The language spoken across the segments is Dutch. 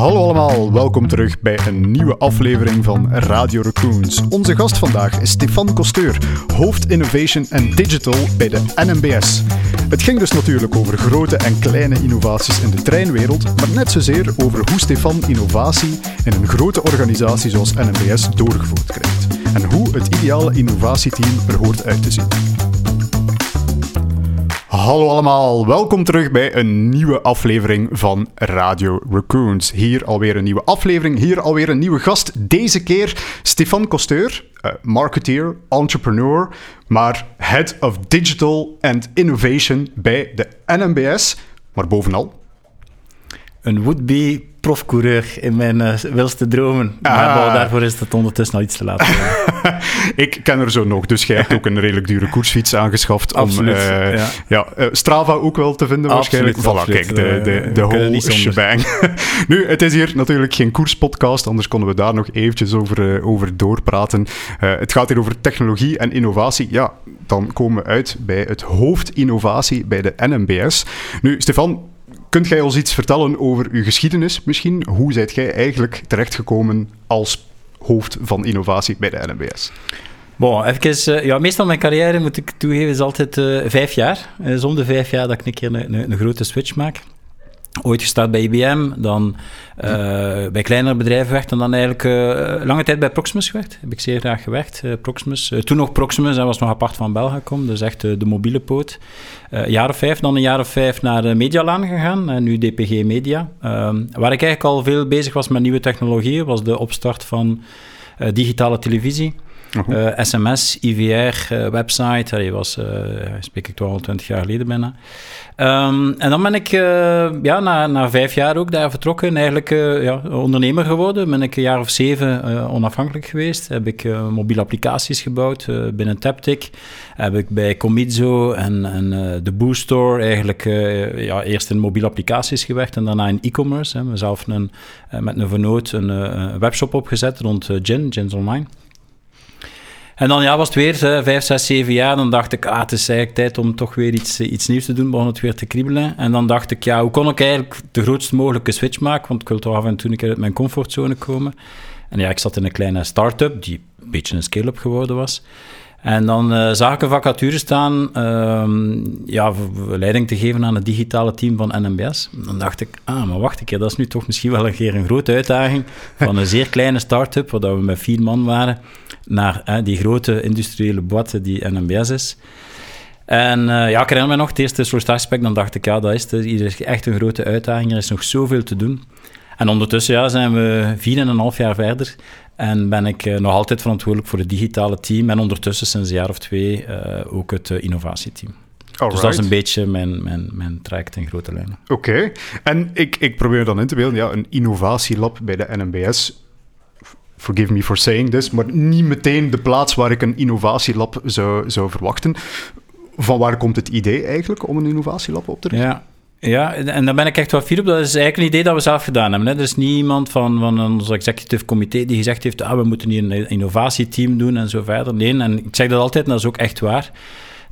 Hallo allemaal, welkom terug bij een nieuwe aflevering van Radio Raccoons. Onze gast vandaag is Stefan Costeur, hoofd Innovation en Digital bij de NMBS. Het ging dus natuurlijk over grote en kleine innovaties in de treinwereld, maar net zozeer over hoe Stefan innovatie in een grote organisatie zoals NMBS doorgevoerd krijgt. En hoe het ideale innovatieteam er hoort uit te zien. Hallo allemaal, welkom terug bij een nieuwe aflevering van Radio Raccoons. Hier alweer een nieuwe aflevering, hier alweer een nieuwe gast. Deze keer Stefan Costeur, uh, marketeer, entrepreneur, maar Head of Digital and Innovation bij de NMBS. Maar bovenal... Een would-be profcoureur in mijn uh, wilste dromen. Maar ah. daarvoor is het ondertussen al iets te laat. ik ken er zo nog, dus jij hebt ook een redelijk dure koersfiets aangeschaft. Absoluut, om uh, ja. ja uh, Strava ook wel te vinden waarschijnlijk. Absoluut, voilà, kijk, de, de, de whole shebang. nu, het is hier natuurlijk geen koerspodcast, anders konden we daar nog eventjes over, over doorpraten. het gaat hier over technologie en innovatie. Ja, dan komen we uit bij het hoofd innovatie bij de NMBS. Nu, Stefan, Kunt jij ons iets vertellen over uw geschiedenis misschien? Hoe zijt jij eigenlijk terechtgekomen als hoofd van innovatie bij de NMBS? Bon, even, uh, ja, meestal mijn carrière, moet ik toegeven, is altijd uh, vijf jaar. Om de vijf jaar dat ik een keer een, een, een grote switch maak ooit gestart bij IBM, dan uh, bij kleinere bedrijven gewerkt en dan eigenlijk uh, lange tijd bij Proximus gewerkt. Heb ik zeer graag gewerkt, uh, Proximus. toen nog Proximus, dat was nog apart van Belgacom, dus echt de mobiele poot. een jaar of vijf, dan een jaar of vijf naar Medialaan gegaan, en nu DPG Media. Ehm, waar ik eigenlijk al veel bezig was met nieuwe technologieën, was de opstart van digitale televisie. SMS, IVR, website, dat was, spreek ik toch al twintig jaar geleden bijna. Um, en dan ben ik uh, ja, na, na vijf jaar ook daar vertrokken, eigenlijk uh, ja, ondernemer geworden. Ben ik een jaar of zeven uh, onafhankelijk geweest. Heb ik mobiele applicaties gebouwd binnen Taptic. Heb ik bij Comizo en, en de Boo Store eigenlijk ja, eerst in mobiele applicaties gewerkt en daarna in e-commerce. Mezelf een, met een vernoot een webshop opgezet rond gin, Gins Online. En dan ja, was het weer vijf, zes, zeven jaar. Dan dacht ik, ah, het is eigenlijk tijd om toch weer iets, iets nieuws te doen. Begon het weer te kriebelen. En dan dacht ik, ja, hoe kon ik eigenlijk de grootst mogelijke switch maken? Want ik wil toch af en toe een keer uit mijn comfortzone komen. En ja, ik zat in een kleine start-up, die een beetje een scale-up geworden was. En dan uh, zag ik een vacature staan, uh, ja, leiding te geven aan het digitale team van NMBS. Dan dacht ik, ah, maar wacht een keer, dat is nu toch misschien wel een keer een grote uitdaging van een zeer kleine start-up, waar we met vier man waren, naar die grote industriële boîte die NMBS is. En uh, ja, ik herinner me nog, het eerste sollicitatiegesprek, dan dacht ik, ja, dat is, het, hier is echt een grote uitdaging, er is nog zoveel te doen. En ondertussen ja, zijn we vier en een half jaar verder en ben ik uh, nog altijd verantwoordelijk voor het digitale team en ondertussen sinds een jaar of twee uh, ook het innovatieteam. Alright. Dus dat is een beetje mijn, mijn, mijn traject in grote lijnen. Oké, okay. en ik, ik probeer dan in te beelden, ja, een innovatielab bij de NMBS forgive me for saying this, maar niet meteen de plaats waar ik een innovatielab zou, zou verwachten. Van waar komt het idee eigenlijk om een innovatielab op te richten? Ja. Ja, en daar ben ik echt wel fier op. Dat is eigenlijk een idee dat we zelf gedaan hebben. Hè. Er is niet iemand van, van ons executive comité die gezegd heeft ah, we moeten hier een innovatieteam doen en zo verder. Nee, en ik zeg dat altijd en dat is ook echt waar.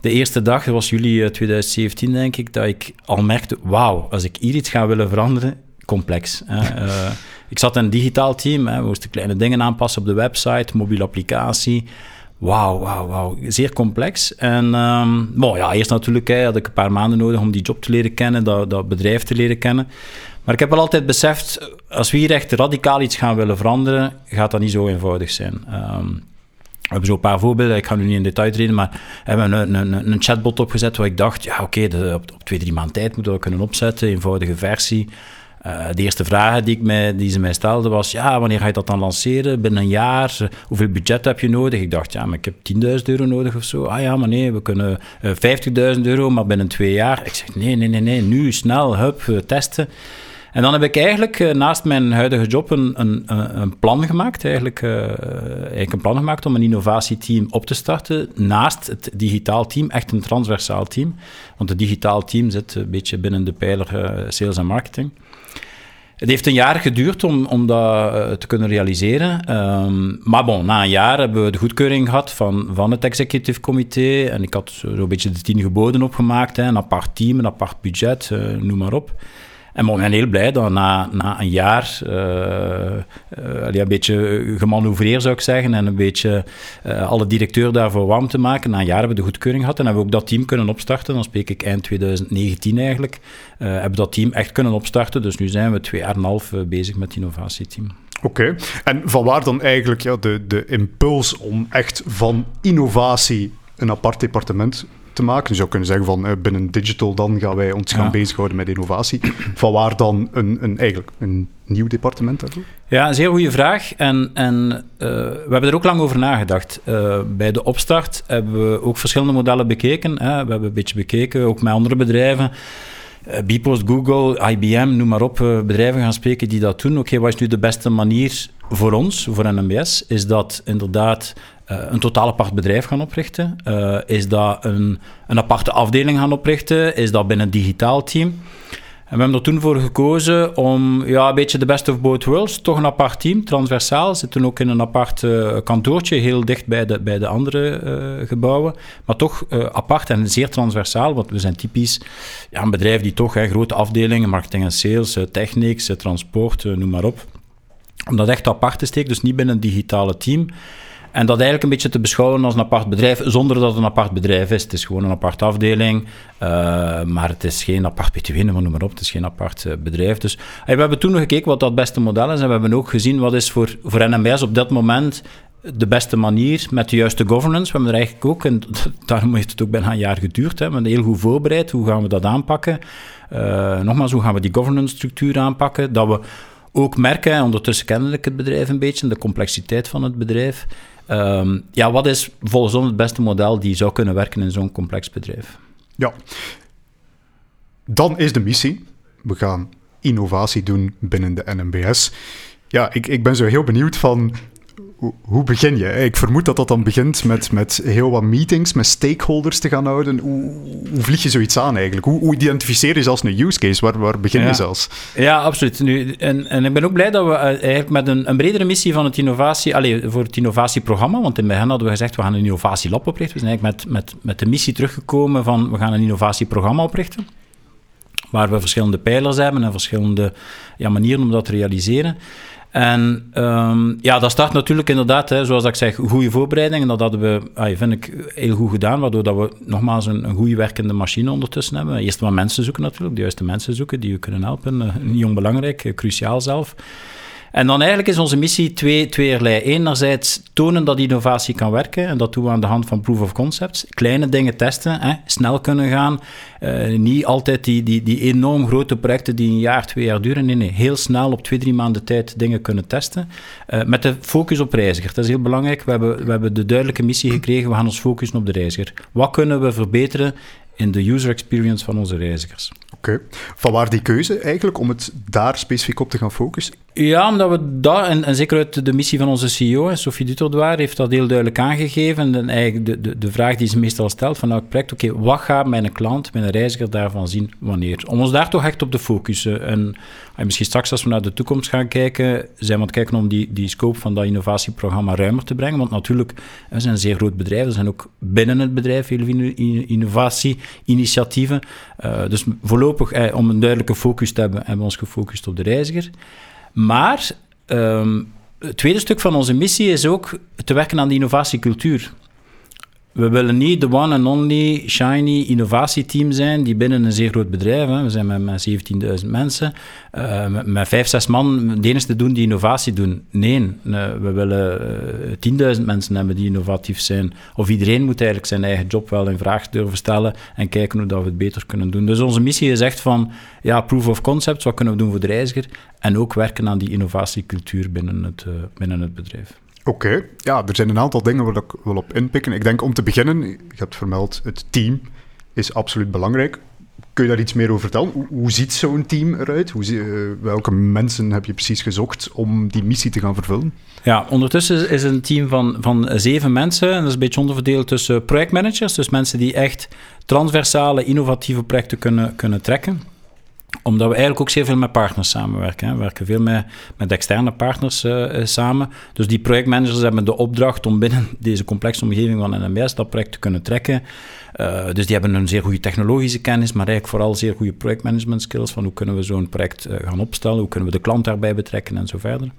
De eerste dag, dat was juli 2017 denk ik, dat ik al merkte, wauw, als ik hier iets ga willen veranderen, complex. Hè. Uh, ik zat in een digitaal team, hè, we moesten kleine dingen aanpassen op de website, mobiele applicatie. Wauw, wauw, wauw. Zeer complex. En um, ja, eerst natuurlijk hè, had ik een paar maanden nodig om die job te leren kennen, dat, dat bedrijf te leren kennen. Maar ik heb wel altijd beseft, als we hier echt radicaal iets gaan willen veranderen, gaat dat niet zo eenvoudig zijn. Um, we hebben zo een paar voorbeelden, ik ga nu niet in detail treden, maar hebben een, een, een chatbot opgezet waar ik dacht, ja oké, op, op, twee, drie maanden tijd moeten we dat kunnen opzetten, eenvoudige versie. Uh, de eerste vraag die, ik mij, die ze mij stelde was: ja, wanneer ga je dat dan lanceren? Binnen een jaar? Hoeveel budget heb je nodig? Ik dacht: ja, maar ik heb 10.000 euro nodig of zo. Ah ja, maar nee, we kunnen uh, eh, 50.000 euro, maar binnen twee jaar. Ik zeg: nee, nee, nee, nee, nu snel, hup, testen. En dan heb ik eigenlijk naast mijn huidige job een, een, een plan gemaakt. Eigenlijk, eigenlijk een plan gemaakt om een innovatieteam op te starten. Naast het digitaal team, echt een transversaal team. Want het digitaal team zit een beetje binnen de pijler sales en marketing. Het heeft een jaar geduurd om, om dat uh, te kunnen realiseren. Um, maar bon, na een jaar hebben we de goedkeuring gehad van, van het executive comité. En ik had zo'n beetje de tien geboden opgemaakt. Hè, een apart team, een apart budget, uh, noem maar op. En ik ben heel blij dat na, na een jaar, uh, een beetje gemanoeuvreerd zou ik zeggen, en een beetje alle directeur daarvoor warm te maken, na een jaar hebben we de goedkeuring gehad en hebben we ook dat team kunnen opstarten. Dan spreek ik eind 2019 eigenlijk. hebben we dat team echt kunnen opstarten. Dus nu zijn we twee jaar en een half bezig met het innovatieteam. Oké, en van waar dan eigenlijk ja, de, de impuls om echt van innovatie een apart departement te maken. Je zou kunnen zeggen van eh, binnen digital dan gaan wij ons gaan bezighouden met innovatie. Van waar dan een, een, eigenlijk een nieuw departement daarvoor? Ja, een zeer goede vraag. En, en uh, we hebben er ook lang over nagedacht. Uh, bij de opstart hebben we ook verschillende modellen bekeken. Hè. We hebben een beetje bekeken, ook met andere bedrijven. Uh, Bpost, Google, IBM, noem maar op, bedrijven gaan spreken die dat doen. Oké, wat is nu de beste manier voor ons, voor NMBS? Is dat inderdaad uh, een totaal apart bedrijf gaan oprichten? Uh, is dat een, een aparte afdeling gaan oprichten? Is dat binnen een digitaal team? En we hebben er toen voor gekozen om ja, een beetje de best of both worlds, toch een apart team, transversaal, zitten ook in een apart uh, kantoortje, heel dicht bij de, bij de andere gebouwen, maar toch apart en zeer transversaal, want we zijn typisch ja, een bedrijf die toch hè, grote afdelingen, marketing en sales, techniek, transport, noem maar op, om dat echt apart te steken, dus niet binnen een digitale team. En dat eigenlijk een beetje te beschouwen als een apart bedrijf, zonder dat het een apart bedrijf is. Het is gewoon een aparte afdeling, uh, maar het is geen apart BTW, noem maar op. Het is geen apart uh, bedrijf. Dus we hebben toen nog gekeken wat dat beste model is en we hebben ook gezien wat is voor, voor NMBS op dat moment de beste manier met de juiste governance. We hebben er eigenlijk ook, en daarom heeft het ook bijna een jaar geduurd, hè, we hebben heel goed voorbereid. Hoe gaan we dat aanpakken? Uh, nogmaals, hoe gaan we die governance structuur aanpakken? Dat we ook merken, ondertussen kennen ik het bedrijf een beetje, de complexiteit van het bedrijf. Um, ja, wat is volgens ons het beste model die zou kunnen werken in zo'n complex bedrijf? Ja, dan is de missie. We gaan innovatie doen binnen de NMBS. Ja, ik, ik ben zo heel benieuwd van hoe, begin je? Ik vermoed dat dat dan begint met, met heel wat meetings, met stakeholders te gaan houden. Hoe, hoe vlieg je zoiets aan eigenlijk? Hoe, hoe identificeer je zelfs een use case? Waar, waar begin je zelfs? Ja, absoluut. Nu, en, en ik ben ook blij dat we eh, eigenlijk met een, een bredere missie van het innovatie, allez, voor het innovatieprogramma, want in het begin hadden we gezegd, we gaan een innovatielab oprichten. We zijn eigenlijk met, met, met de missie teruggekomen van, we gaan een innovatieprogramma oprichten waar we verschillende pijlers hebben en verschillende ja, manieren om dat te realiseren. En um, ja, dat start natuurlijk inderdaad, hè, zoals ik zeg, goede voorbereiding. En dat hadden we, vind ik, heel goed gedaan, waardoor dat we nogmaals een, een goede werkende machine ondertussen hebben. Eerst maar mensen zoeken natuurlijk, de juiste mensen zoeken die u kunnen helpen. Uh, jong belangrijk, uh, cruciaal zelf. En dan eigenlijk is onze missie twee, tweeërlei. Enerzijds tonen dat innovatie kan werken. En dat doen we aan de hand van proof of concepts. Kleine dingen testen, hè, snel kunnen gaan. Uh, niet altijd die, die, die enorm grote projecten die een jaar, twee jaar duren. Nee, nee, heel snel op twee, drie maanden tijd dingen kunnen testen. Uh, met de focus op reiziger. Dat is heel belangrijk. We hebben, we hebben de duidelijke missie gekregen. We gaan ons focussen op de reiziger. Wat kunnen we verbeteren in de user experience van onze reizigers? Oké. Van waar die keuze eigenlijk om het daar specifiek op te gaan focussen? Ja, omdat we daar, en, en zeker uit de missie van onze CEO, Sophie Dutordoir, heeft dat heel duidelijk aangegeven. En eigenlijk de, de, de vraag die ze meestal stelt van elk project, oké, wat gaat mijn klant, mijn reiziger daarvan zien, wanneer? Om ons daar toch echt op te focussen. En, en misschien straks als we naar de toekomst gaan kijken, zijn we aan het kijken om die, die scope van dat innovatieprogramma ruimer te brengen. Want natuurlijk, we zijn een zeer groot bedrijf, er zijn ook binnen het bedrijf veel innovatie-initiatieven. Uh, dus voorlopig, eh, om een duidelijke focus te hebben, hebben we ons gefocust op de reiziger. Maar um, het tweede stuk van onze missie is ook te werken aan de innovatiecultuur. We willen niet de one and only shiny innovatieteam zijn die binnen een zeer groot bedrijf, hè, we zijn met, met 17.000 mensen, uh, met, vijf, zes man de enige doen die innovatie doen. Nee, uh, we willen uh, 10.000 mensen hebben die innovatief zijn. Of iedereen moet eigenlijk zijn eigen job wel in vraag durven stellen en kijken hoe dat we het beter kunnen doen. Dus onze missie is echt van, ja, proof of concept, wat kunnen we doen voor de reiziger? En ook werken aan die innovatiecultuur binnen het, binnen het bedrijf. Oké, ja, er zijn een aantal dingen waar ik wil op inpikken. Ik denk om te beginnen, je hebt vermeld, het team is absoluut belangrijk. Kun je daar iets meer over vertellen? Hoe, ziet zo'n team eruit? Hoe, uh, welke mensen heb je precies gezocht om die missie te gaan vervullen? Ja, ondertussen is een team van, van zeven mensen. En dat is een beetje onderverdeeld tussen projectmanagers, dus mensen die echt transversale, innovatieve projecten kunnen, kunnen trekken omdat we eigenlijk ook zeer veel met partners samenwerken. Hè. We werken veel met, met externe partners uh, samen. Dus die projectmanagers hebben de opdracht om binnen deze complexe omgeving van NMBS dat project te kunnen trekken. Uh, dus die hebben een zeer goede technologische kennis, maar eigenlijk vooral zeer goede projectmanagement skills. Van hoe kunnen we zo'n project gaan opstellen, hoe kunnen we de klant daarbij betrekken en zo verder.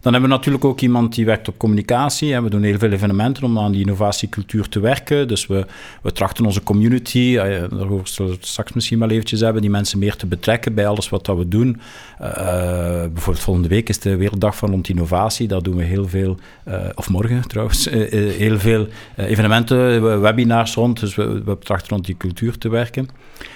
Dan hebben we natuurlijk ook iemand die werkt op communicatie. We doen heel veel evenementen om aan die innovatiecultuur te werken. Dus we, we trachten onze community, eh, daarover zullen we het straks misschien wel eventjes hebben, die mensen meer te betrekken bij alles wat dat we doen. Uh, bijvoorbeeld volgende week is de Werelddag van rond innovatie. Daar doen we heel veel, uh, of morgen trouwens, heel veel evenementen, webinars rond. Dus we, we trachten rond die cultuur te werken.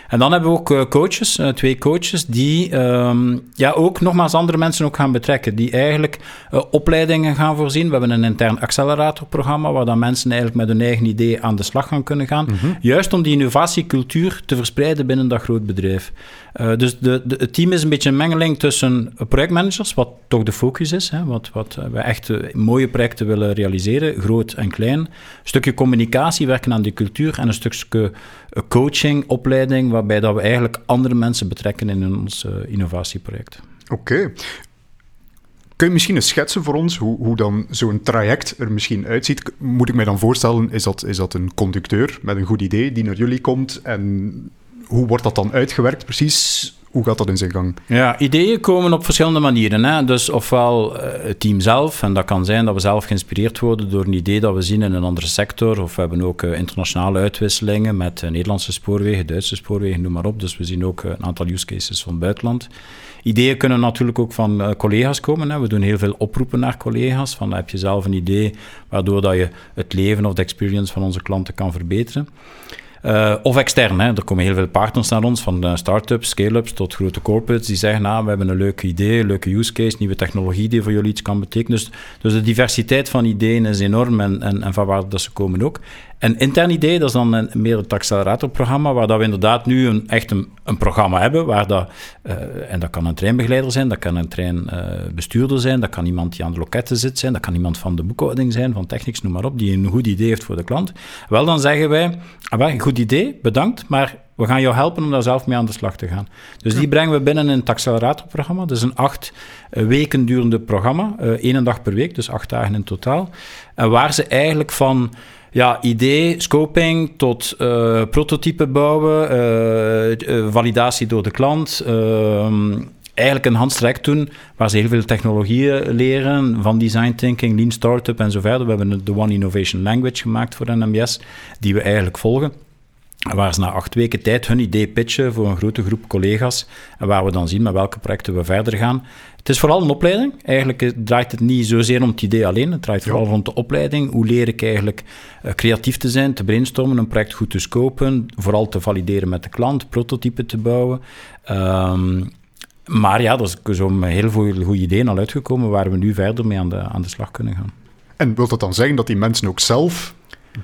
En dan hebben we ook uh, coaches, uh, twee coaches, die um, ja, ook nogmaals andere mensen ook gaan betrekken. Die eigenlijk uh, opleidingen gaan voorzien. We hebben een intern acceleratorprogramma waar dan mensen eigenlijk met hun eigen idee aan de slag gaan kunnen gaan. Mm -hmm. Juist om die innovatiecultuur te verspreiden binnen dat groot bedrijf. Dus de, de, het team is een beetje een mengeling tussen projectmanagers, wat toch de focus is. Hè, wat, wat we echt mooie projecten willen realiseren, groot en klein. Een stukje communicatie, werken aan die cultuur en een stukje coaching, opleiding, waarbij dat we eigenlijk andere mensen betrekken in ons innovatieproject. Oké. Kun je misschien eens schetsen voor ons hoe, hoe dan zo'n traject er misschien uitziet? Moet ik mij dan voorstellen, is dat, is dat een conducteur met een goed idee die naar jullie komt en hoe wordt dat dan uitgewerkt precies? Hoe gaat dat in zijn gang? Ja, ideeën komen op verschillende manieren. Hè? Dus ofwel uh, het team zelf, en dat kan zijn dat we zelf geïnspireerd worden door een idee dat we zien in een andere sector. Of we hebben ook uh, internationale uitwisselingen met uh, Nederlandse spoorwegen, Duitse spoorwegen, noem maar op. Dus we zien ook een aantal use cases van het buitenland. Ideeën kunnen natuurlijk ook van collega's komen. Hè? We doen heel veel oproepen naar collega's. Van, heb je zelf een idee waardoor dat je het leven of de experience van onze klanten kan verbeteren. Uh, of extern. Hè. Er komen heel veel partners naar ons, van uh, start-ups, scale-ups tot grote corporates, die zeggen, nou, we hebben een leuk idee, leuke use case, nieuwe technologie die voor jullie iets kan betekenen. Dus, dus de diversiteit van ideeën is enorm en, en, en van waar dat ze komen ook. Een intern idee, dat is dan een, meer het acceleratorprogramma, waar dat we inderdaad nu een, echt een, een programma hebben, waar dat, uh, en dat kan een treinbegeleider zijn, dat kan een treinbestuurder uh, zijn, dat kan iemand die aan de loketten zit zijn, dat kan iemand van de boekhouding zijn, van technics, noem maar op, die een goed idee heeft voor de klant. Wel, dan zeggen wij, ah, goed idee, bedankt, maar we gaan jou helpen om daar zelf mee aan de slag te gaan. Dus die brengen we binnen in het acceleratorprogramma. Dat is een acht weken durende programma, uh, één dag per week, dus acht dagen in totaal. En waar ze eigenlijk van ja, idee, scoping tot uh, prototype bouwen, uh, validatie door de klant. Ehm, eigenlijk een handstrek doen waar ze heel veel technologieën leren, van design thinking, lean startup en zo verder. We hebben de One Innovation Language gemaakt voor NMBS, die we eigenlijk volgen. Waar ze na acht weken tijd hun idee pitchen voor een grote groep collega's. En waar we dan zien met welke projecten we verder gaan. Het is vooral een opleiding. Eigenlijk draait het niet zozeer om het idee alleen. Het draait vooral rond de opleiding. Hoe leer ik eigenlijk uh, creatief te zijn, te brainstormen, een project goed te scopen. Vooral te valideren met de klant, prototypen te bouwen. Um, maar ja, er is zo heel veel goede ideeën al uitgekomen waar we nu verder mee aan de, aan de slag kunnen gaan. En wil dat dan zeggen dat die mensen ook zelf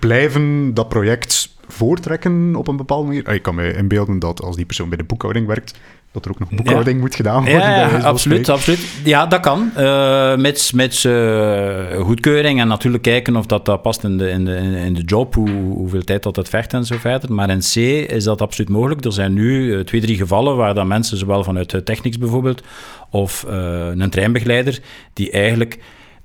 blijven dat project voortrekken op een bepaalde manier? Ik kan me inbeelden dat als die persoon bij de boekhouding werkt, dat er ook nog boekhouding ja. moet gedaan worden. Ja, ja absoluut, absoluut. Ja, dat kan. Uh, met met uh, goedkeuring en natuurlijk kijken of dat, dat past in de, in de, in de job, hoe, hoeveel tijd dat het vergt en zo verder. Maar in C is dat absoluut mogelijk. Er zijn nu uh, twee, drie gevallen waar dan mensen, zowel vanuit Technics bijvoorbeeld, of een treinbegeleider, die eigenlijk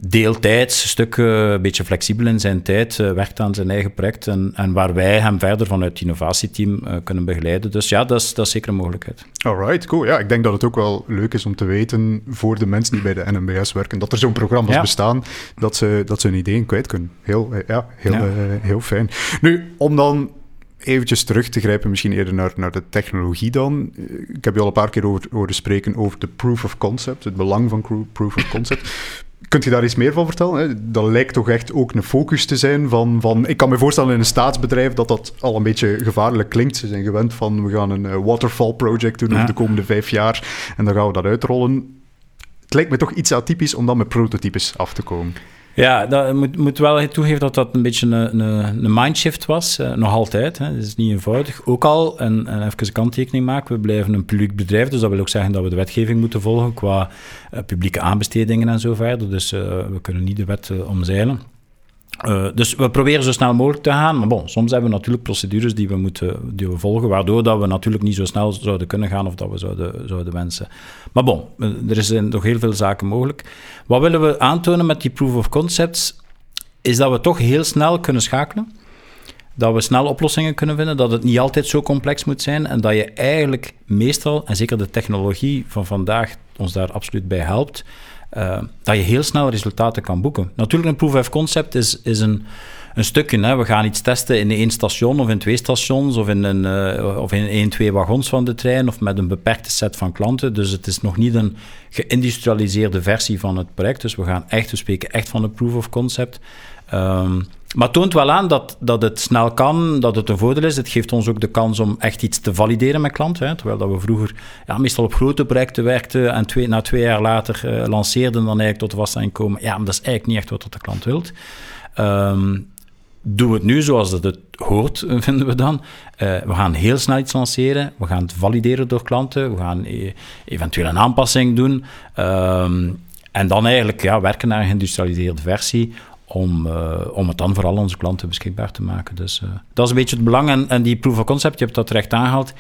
deeltijds, een stuk uh, een beetje flexibel in zijn tijd, uh, werkt aan zijn eigen project en, en waar wij hem verder vanuit het innovatieteam uh, kunnen begeleiden. Dus ja, dat is, dat is zeker een mogelijkheid. Alright, cool. Ja, ik denk dat het ook wel leuk is om te weten voor de mensen die bij de NMBS werken, dat er zo'n programma's ja. bestaan, dat ze, dat ze hun ideeën kwijt kunnen. Heel, ja, heel, ja. heel fijn. Nu, om dan eventjes terug te grijpen, misschien eerder naar, naar de technologie dan. Ik heb je al een paar keer over, horen spreken over de proof of concept, het belang van proof of concept. Kunt je daar iets meer van vertellen? Dat lijkt toch echt ook een focus te zijn van, van... Ik kan me voorstellen in een staatsbedrijf dat dat al een beetje gevaarlijk klinkt. Ze zijn gewend van, we gaan een waterfall project doen ja. de komende vijf jaar en dan gaan we dat uitrollen. Het lijkt me toch iets atypisch om dan met prototypes af te komen. Ja, dat moet, moet wel toegeven dat dat een beetje een, een, een mindshift was. Uh, nog altijd. Hè. Dat is niet eenvoudig. Ook al, en, en even een kanttekening maken, we blijven een publiek bedrijf. Dus dat wil ook zeggen dat we de wetgeving moeten volgen qua uh, publieke aanbestedingen en zo verder. Dus uh, we kunnen niet de wet omzeilen. Uh, dus we proberen zo snel mogelijk te gaan. Maar bon, soms hebben we natuurlijk procedures die we moeten die we volgen, waardoor dat we natuurlijk niet zo snel zouden kunnen gaan of dat we zouden, zouden wensen. Maar bon, er zijn nog heel veel zaken mogelijk. Wat willen we aantonen met die proof of concepts? Is dat we toch heel snel kunnen schakelen. Dat we snel oplossingen kunnen vinden, dat het niet altijd zo complex moet zijn en dat je eigenlijk meestal, en zeker de technologie van vandaag ons daar absoluut bij helpt, uh, dat je heel snel resultaten kan boeken. Natuurlijk, een proof of concept is, is een, een stukje. Hè. We gaan iets testen in één station of in twee stations of in, een, uh, of in één, twee wagons van de trein of met een beperkte set van klanten. Dus het is nog niet een geïndustrialiseerde versie van het project. Dus we gaan echt, we spreken echt van een proof of concept. Um, maar het toont wel aan dat, dat het snel kan, dat het een voordeel is. Het geeft ons ook de kans om echt iets te valideren met klanten. Hè. Terwijl dat we vroeger ja, meestal op grote projecten werkten en twee, na twee jaar later uh, lanceerden dan eigenlijk tot vastinkomen. Ja, maar dat is eigenlijk niet echt wat de klant wilt. Um, doen we het nu zoals het, het hoort, vinden we dan. Uh, we gaan heel snel iets lanceren. We gaan het valideren door klanten. We gaan e eventueel een aanpassing doen. Um, en dan eigenlijk ja, werken naar een geïndustrialiseerde versie om, uh, om het dan voor al onze klanten beschikbaar te maken. Dus uh, dat is een beetje het belang. En, die proof of concept, je hebt dat terecht aangehaald,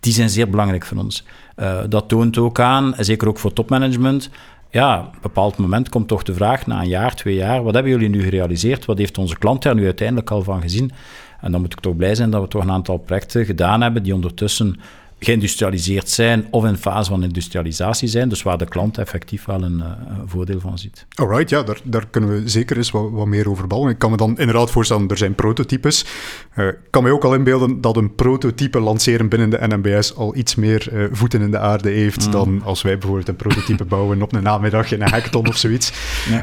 die zijn zeer belangrijk voor ons. Uh, dat toont ook aan, zeker ook voor topmanagement, ja, op een bepaald moment komt toch de vraag, na een jaar, twee jaar, wat hebben jullie nu gerealiseerd? Wat heeft onze klant daar nu uiteindelijk al van gezien? En dan moet ik toch blij zijn dat we toch een aantal projecten gedaan hebben die ondertussen geïndustrialiseerd zijn of in fase van industrialisatie zijn, dus waar de klant effectief wel een, uh, voordeel van ziet. Alright, ja, daar, daar kunnen we zeker eens wat, wat meer over ballen. Ik kan me dan inderdaad voorstellen, er zijn prototypes. Uh, ik kan me ook al inbeelden dat een prototype lanceren binnen de NMBS al iets meer uh, voeten in de aarde heeft mm. dan als wij bijvoorbeeld een prototype bouwen op een namiddag in een hackathon of zoiets.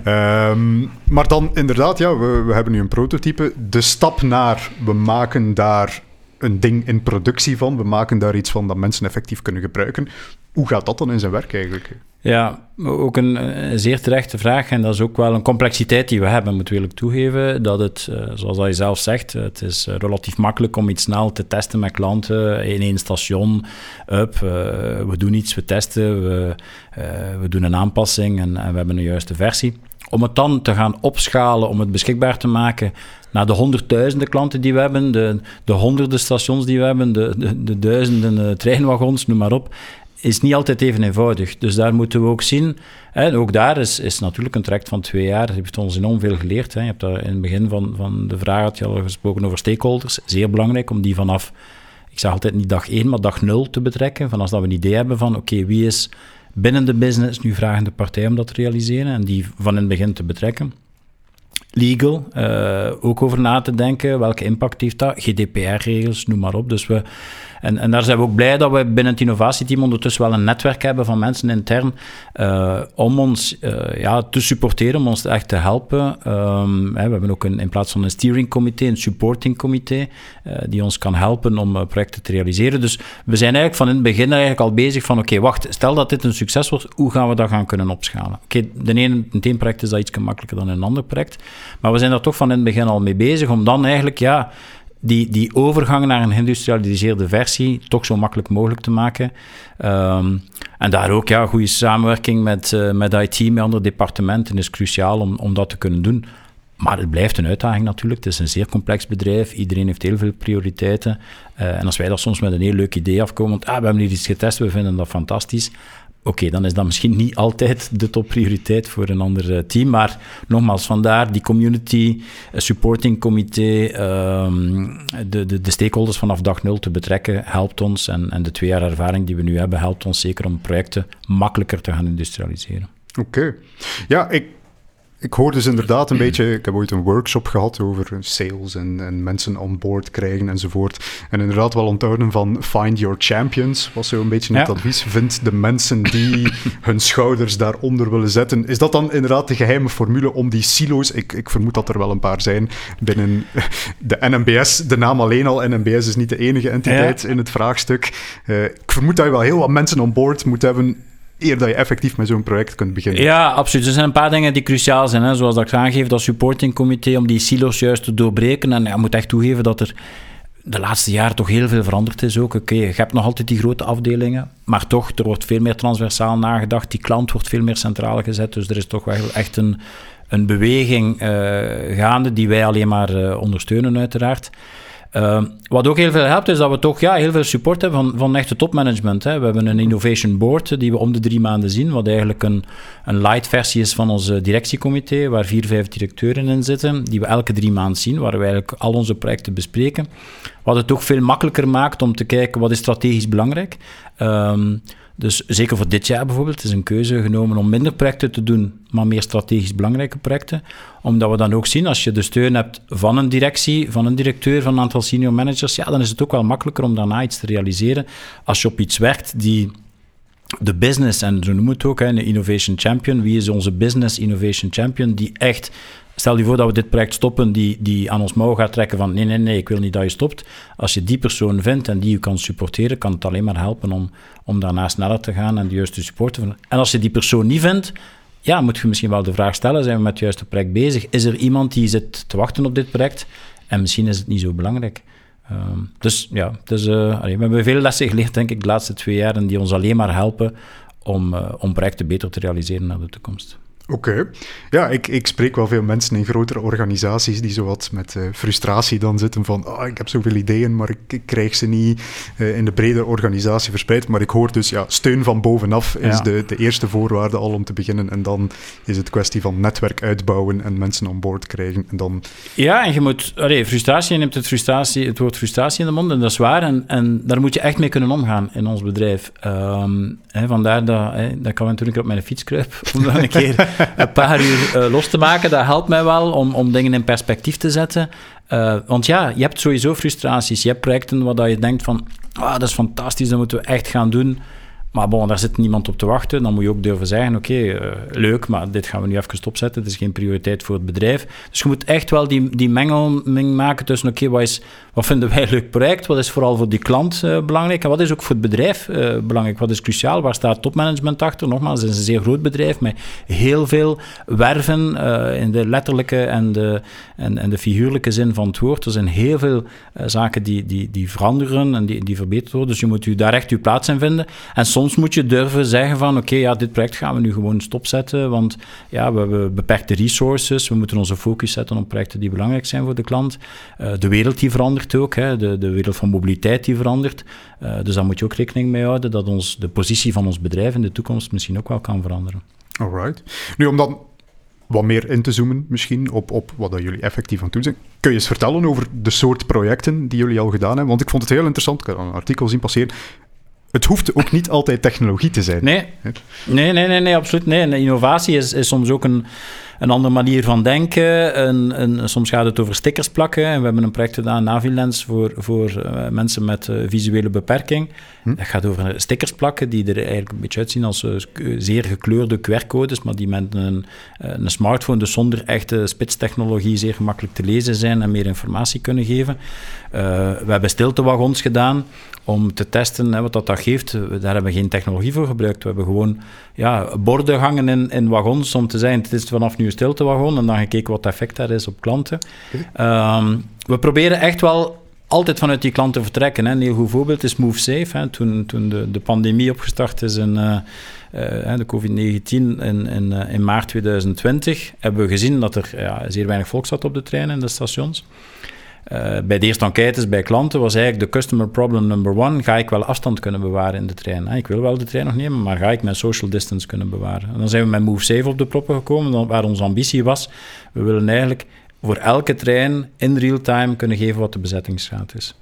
Ja. Um, maar dan inderdaad, ja, we, we hebben nu een prototype. De stap naar, we maken daar een ding in productie van. We maken daar iets van dat mensen effectief kunnen gebruiken. Hoe gaat dat dan in zijn werk eigenlijk? Ja, ook een, zeer terechte vraag. En dat is ook wel een complexiteit die we hebben, moet ik toegeven. Dat het, uh, zoals je zelf zegt, het is uh, relatief makkelijk om iets snel te testen met klanten in één station. Up, uh, we doen iets, we testen, we, we doen een aanpassing en, en we hebben een juiste versie. Om het dan te gaan opschalen, om het beschikbaar te maken naar de honderdduizenden klanten die we hebben, de, de honderden stations die we hebben, de, de, de duizenden uh, treinwagons, noem maar op, is niet altijd even eenvoudig. Dus daar moeten we ook zien. En ook daar is, is natuurlijk een traject van twee jaar. Dat heeft ons enorm veel geleerd. Hè. Je hebt daar in het begin van, van de vraag had je al gesproken over stakeholders. Zeer belangrijk om die vanaf, ik zeg altijd niet dag één, maar dag nul te betrekken. Van als dat we een idee hebben van, oké, wie is binnen de business nu vragende partij om dat te realiseren en die van in het begin te betrekken legal, uh, ook over na te denken. Welke impact heeft dat? GDPR-regels, noem maar op. Dus we, en, en daar zijn we ook blij dat we binnen het innovatieteam ondertussen wel een netwerk hebben van mensen intern uh, om ons uh, ja, te supporteren, om ons echt te helpen. Um, hè, we hebben ook een, in plaats van een steering comité, een supporting comité, die ons kan helpen om projecten te realiseren. Dus we zijn eigenlijk van in het begin eigenlijk al bezig van oké, wacht, stel dat dit een succes wordt, hoe gaan we dat gaan kunnen opschalen? Oké, de het ene project is dat iets gemakkelijker dan in een ander project. Maar we zijn daar toch van in het begin al mee bezig om dan eigenlijk ja, die, die overgang naar een geïndustrialiseerde versie toch zo makkelijk mogelijk te maken. Um, en daar ook ja, goede samenwerking met, uh, met IT, met andere departementen is cruciaal om, om dat te kunnen doen. Maar het blijft een uitdaging natuurlijk. Het is een zeer complex bedrijf. Iedereen heeft heel veel prioriteiten. Uh, en als wij daar soms met een heel leuk idee afkomen, want ah, we hebben hier iets getest, we vinden dat fantastisch Oké, dan is dat misschien niet altijd de topprioriteit voor een ander eh, team. Maar nogmaals, vandaar die community, eh, supporting comité, um, de, de, de, stakeholders vanaf dag nul te betrekken, helpt ons. En, en de twee jaar ervaring die we nu hebben, helpt ons zeker om projecten makkelijker te gaan industrialiseren. Oké. Ja, ik ik hoor dus inderdaad een beetje... Ik heb ooit een workshop gehad over sales en, en mensen on board krijgen enzovoort. En inderdaad wel onthouden van find your champions, was zo een beetje het advies. Vind de mensen die hun schouders daaronder willen zetten. Is dat dan inderdaad de geheime formule om die silo's... Ik, ik vermoed dat er wel een paar zijn binnen de NMBS. De naam alleen al, NMBS is niet de enige entiteit in het vraagstuk. Uh, ik vermoed dat je wel heel wat mensen on board moet hebben eer dat je effectief met zo'n project kunt beginnen. Ja, absoluut. Er zijn een paar dingen die cruciaal zijn. Hè. Zoals dat ik aangeef, dat supportingcomité, om die silo's juist te doorbreken. En je moet echt toegeven dat er de laatste jaren toch heel veel veranderd is ook. Oké, je hebt nog altijd die grote afdelingen, maar toch, er wordt veel meer transversaal nagedacht. Die klant wordt veel meer centraal gezet, dus er is toch wel echt een, een beweging uh, gaande die wij alleen maar uh, ondersteunen uiteraard. Uh, wat ook heel veel helpt, is dat we toch ja, heel veel support hebben van, van echte topmanagement. Hè. We hebben een innovation board die we om de drie maanden zien, wat eigenlijk een, een light versie is van ons directiecomité, waar vier, vijf directeuren in zitten, die we elke drie maanden zien, waar we eigenlijk al onze projecten bespreken. Wat het toch veel makkelijker maakt om te kijken wat is strategisch belangrijk. Um, dus zeker voor dit jaar bijvoorbeeld is een keuze genomen om minder projecten te doen, maar meer strategisch belangrijke projecten. Omdat we dan ook zien, als je de steun hebt van een directie, van een directeur, van een aantal senior managers, ja, dan is het ook wel makkelijker om daarna iets te realiseren. Als je op iets werkt die de business, en zo noemen we het ook, een innovation champion. Wie is onze business innovation champion? Die echt Stel je voor dat we dit project stoppen, die, die aan ons mouw gaat trekken van nee, nee, nee, ik wil niet dat je stopt. Als je die persoon vindt en die je kan supporteren, kan het alleen maar helpen om, om daarna sneller te gaan en de juiste support te vinden. En als je die persoon niet vindt, ja, moet je misschien wel de vraag stellen, zijn we met het juiste project bezig? Is er iemand die zit te wachten op dit project? En misschien is het niet zo belangrijk. Ehm, dus ja, dus, we hebben veel lessen geleerd, denk ik, de laatste twee jaar, en die ons alleen maar helpen om, uh, om projecten beter te realiseren naar de toekomst. Oké. Ja, ik, ik spreek wel veel mensen in grotere organisaties die zowat met uh, frustratie dan zitten van oh, ik heb zoveel ideeën, maar ik, ik krijg ze niet uh, in de brede organisatie verspreid. Maar ik hoor dus, ja, steun van bovenaf is de, de eerste voorwaarde al om te beginnen. En dan is het kwestie van netwerk uitbouwen en mensen aan boord krijgen. En dan... Ja, en je moet... Allee, frustratie, je neemt het, frustratie, het woord frustratie in de mond en dat is waar. En, en daar moet je echt mee kunnen omgaan in ons bedrijf. Um, hè, vandaar dat, hè, dat kan natuurlijk op mijn fiets kruipen, om dan een keer een paar uur uh, los te maken. Dat helpt mij wel om, om dingen in perspectief te zetten. Uh, want ja, je hebt sowieso frustraties. Je hebt projecten waar je denkt van, ah, dat is fantastisch, dat moeten we echt gaan doen. Maar bon, daar zit niemand op te wachten. Dan moet je ook durven zeggen, oké, uh, leuk, maar dit gaan we nu even stopzetten. Het is geen prioriteit voor het bedrijf. Dus je moet echt wel die, die mengeling maken tussen, oké, wat, vinden wij een leuk project? Wat is vooral voor die klant uh, belangrijk? En wat is ook voor het bedrijf uh, belangrijk? Wat is cruciaal? Waar staat topmanagement achter? Nogmaals, het is een zeer groot bedrijf met heel veel werven in de letterlijke en de, en, en de figuurlijke zin van het woord. Er zijn heel veel zaken die, die, die veranderen en die, die verbeterd worden. Dus je moet daar echt uw plaats in vinden. En soms soms moet je durven zeggen van oké, ja, dit project gaan we nu gewoon stopzetten, want ja, we hebben beperkte resources, we moeten onze focus zetten op projecten die belangrijk zijn voor de klant. Uh, de wereld die verandert ook, hè, de, de wereld van mobiliteit die verandert. Uh, dus daar moet je ook rekening mee houden dat ons, de positie van ons bedrijf in de toekomst misschien ook wel kan veranderen. Alright. Nu, om dan wat meer in te zoomen misschien op, op wat dat jullie effectief aan het doen zijn. Kun je eens vertellen over de soort projecten die jullie al gedaan hebben? Want ik vond het heel interessant. Ik heb een artikel zien passeren het hoeft ook niet altijd technologie te zijn. Nee, nee, nee, nee, nee absoluut. Nee. innovatie is, is soms ook een, een andere manier van denken. Een, een, soms gaat het over stickers plakken. En we hebben een project gedaan, Navilens, voor, voor uh, mensen met uh, visuele beperking. Hm? Dat gaat over stickers plakken die er eigenlijk een beetje uitzien als zeer gekleurde QR-codes, maar die met een, een smartphone, dus zonder echte spitstechnologie, zeer gemakkelijk te lezen zijn en meer informatie kunnen geven. we hebben stiltewagons gedaan om te testen hè, wat dat, dat geeft. Daar hebben we geen technologie voor gebruikt. We hebben gewoon ja, borden hangen in, in wagons om te zeggen, het is vanaf nu stiltewagon en dan gekeken wat het effect daar is op klanten. Um, we proberen echt wel altijd vanuit die klanten vertrekken. Hè. Een heel goed voorbeeld is MoveSafe. Hè. Toen, toen de, de pandemie opgestart is in... Uh, uh, de COVID-19 in, in, in maart 2020 hebben we gezien dat er ja, zeer weinig volk zat op de treinen en de stations. Uh, bij de eerste enquêtes bij klanten was eigenlijk de customer problem number one: ga ik wel afstand kunnen bewaren in de trein? Ik wil wel de trein nog nemen, maar ga ik mijn social distance kunnen bewaren? En dan zijn we met Move Safe op de proppen gekomen, waar onze ambitie was: we willen eigenlijk voor elke trein in real time kunnen geven wat de bezettingsgraad is.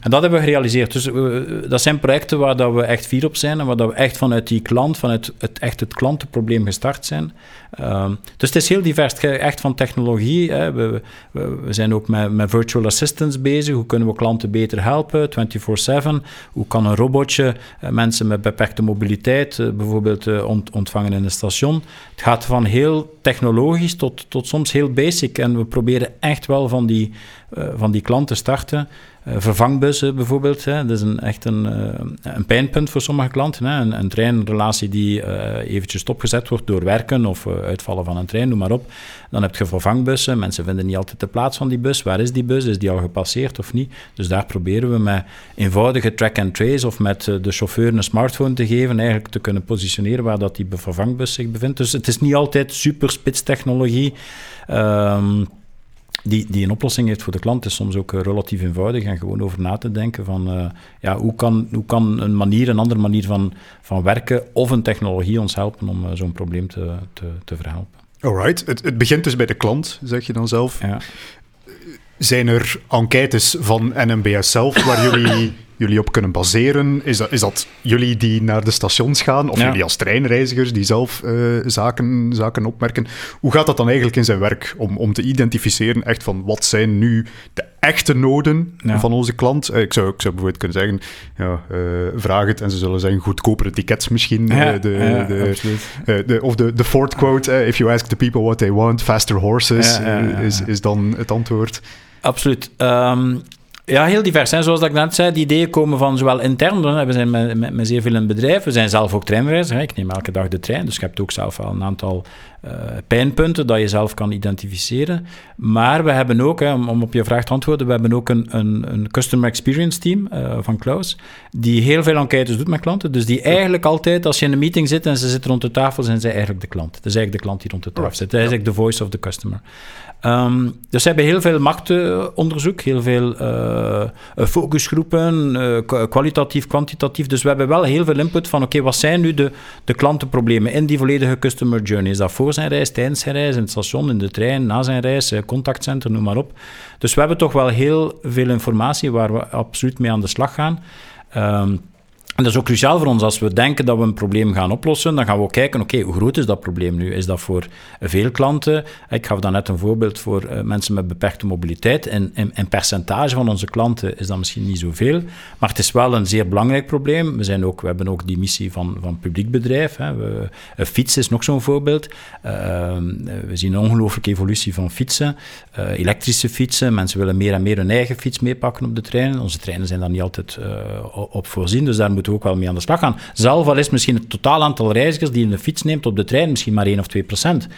En dat hebben we gerealiseerd. Dus uh, dat zijn projecten waar dat we echt fier op zijn en waar dat we echt vanuit die klant, vanuit het, echt het klantenprobleem gestart zijn. Uh, dus het is heel divers, echt van technologie. Hè. We, we, zijn ook met, met virtual assistants bezig. Hoe kunnen we klanten beter helpen, 24-7? Hoe kan een robotje uh, mensen met beperkte mobiliteit uh, bijvoorbeeld ont, ontvangen in een station? Het gaat van heel technologisch tot, tot soms heel basic. En we proberen echt wel van die van die klanten starten. Uh, vervangbussen bijvoorbeeld, hè. dat is een, echt een, een pijnpunt voor sommige klanten. Hè. Een, een treinrelatie die eventjes stopgezet wordt door werken of uitvallen van een trein, noem maar op. Dan heb je vervangbussen. Mensen vinden niet altijd de plaats van die bus. Waar is die bus? Is die al gepasseerd of niet? Dus daar proberen we met eenvoudige track and trace of met de chauffeur een smartphone te geven, eigenlijk te kunnen positioneren waar dat die vervangbus zich bevindt. Dus het is niet altijd super spitstechnologie. Um, die, die een oplossing heeft voor de klant, is soms ook eh, relatief eenvoudig en gewoon over na te denken van uh, ja, hoe, kan, hoe kan een manier, een andere manier van, van werken of een technologie ons helpen om uh, zo'n probleem te, te, te verhelpen. Alright, het, het begint dus bij de klant, zeg je dan zelf. Ja. Zijn er enquêtes van NMBS zelf waar jullie jullie op kunnen baseren? Is dat, is dat jullie die naar de stations gaan? Of jullie als treinreizigers die zelf uh, zaken, zaken opmerken? Hoe gaat dat dan eigenlijk in zijn werk om, om te identificeren echt van wat zijn nu de echte noden van onze klant? Uh, ik, zou, ik zou bijvoorbeeld kunnen zeggen, ja, uh, vraag het en ze zullen zeggen goedkopere tickets misschien. Ja, de, de, de, of de, de Ford quote, if you ask the people what they want, faster horses, is, is dan het antwoord. Absoluut. Um, ja, heel divers. Hè. Zoals ik net zei, die ideeën komen van zowel intern, we zijn met, met, met zeer veel in bedrijf, we zijn zelf ook treinreiziger, ik neem elke dag de trein, dus je hebt ook zelf wel een aantal uh, pijnpunten dat je zelf kan identificeren. Maar we hebben ook, hè, om, op je vraag te antwoorden, we hebben ook een, een, een Customer Experience Team uh, van Klaus, die heel veel enquêtes doet met klanten, dus die eigenlijk altijd, als je in een meeting zit en ze zitten rond de tafel, zijn zij eigenlijk de klant. Dat is eigenlijk de klant die rond de tafel zit. Dat is eigenlijk de voice of the customer. Um, dus ze hebben heel veel marktonderzoek, heel veel uh, focusgroepen, uh, kwalitatief, kwantitatief. Dus we hebben wel heel veel input van, oké, wat zijn nu de, de klantenproblemen in die volledige customer journey? Is dat voor zijn reis, tijdens zijn reis, in het station, in de trein, na zijn reis, contactcenter, noem maar op. Dus we hebben toch wel heel veel informatie waar we absoluut mee aan de slag gaan. Um, en dat is ook cruciaal voor ons. Als we denken dat we een probleem gaan oplossen, dan gaan we ook kijken, oké, hoe groot is dat probleem nu? Is dat voor veel klanten? Ik gaf net een voorbeeld voor uh, mensen met beperkte mobiliteit. En in, percentage van onze klanten is dat misschien niet zoveel, maar het is wel een zeer belangrijk probleem. We, zijn ook, we hebben ook die missie van, van publiek bedrijf. Hè. We, uh, fietsen is nog zo'n voorbeeld. Uh, we zien een ongelooflijke evolutie van fietsen. elektrische fietsen, mensen willen meer en meer hun eigen fiets meepakken op de treinen. Onze treinen zijn daar niet altijd op voorzien, dus daar moet moeten we ook wel mee aan de slag gaan. Zelf al is misschien het totaal aantal reizigers die een fiets neemt op de trein misschien maar 1 of 2 procent.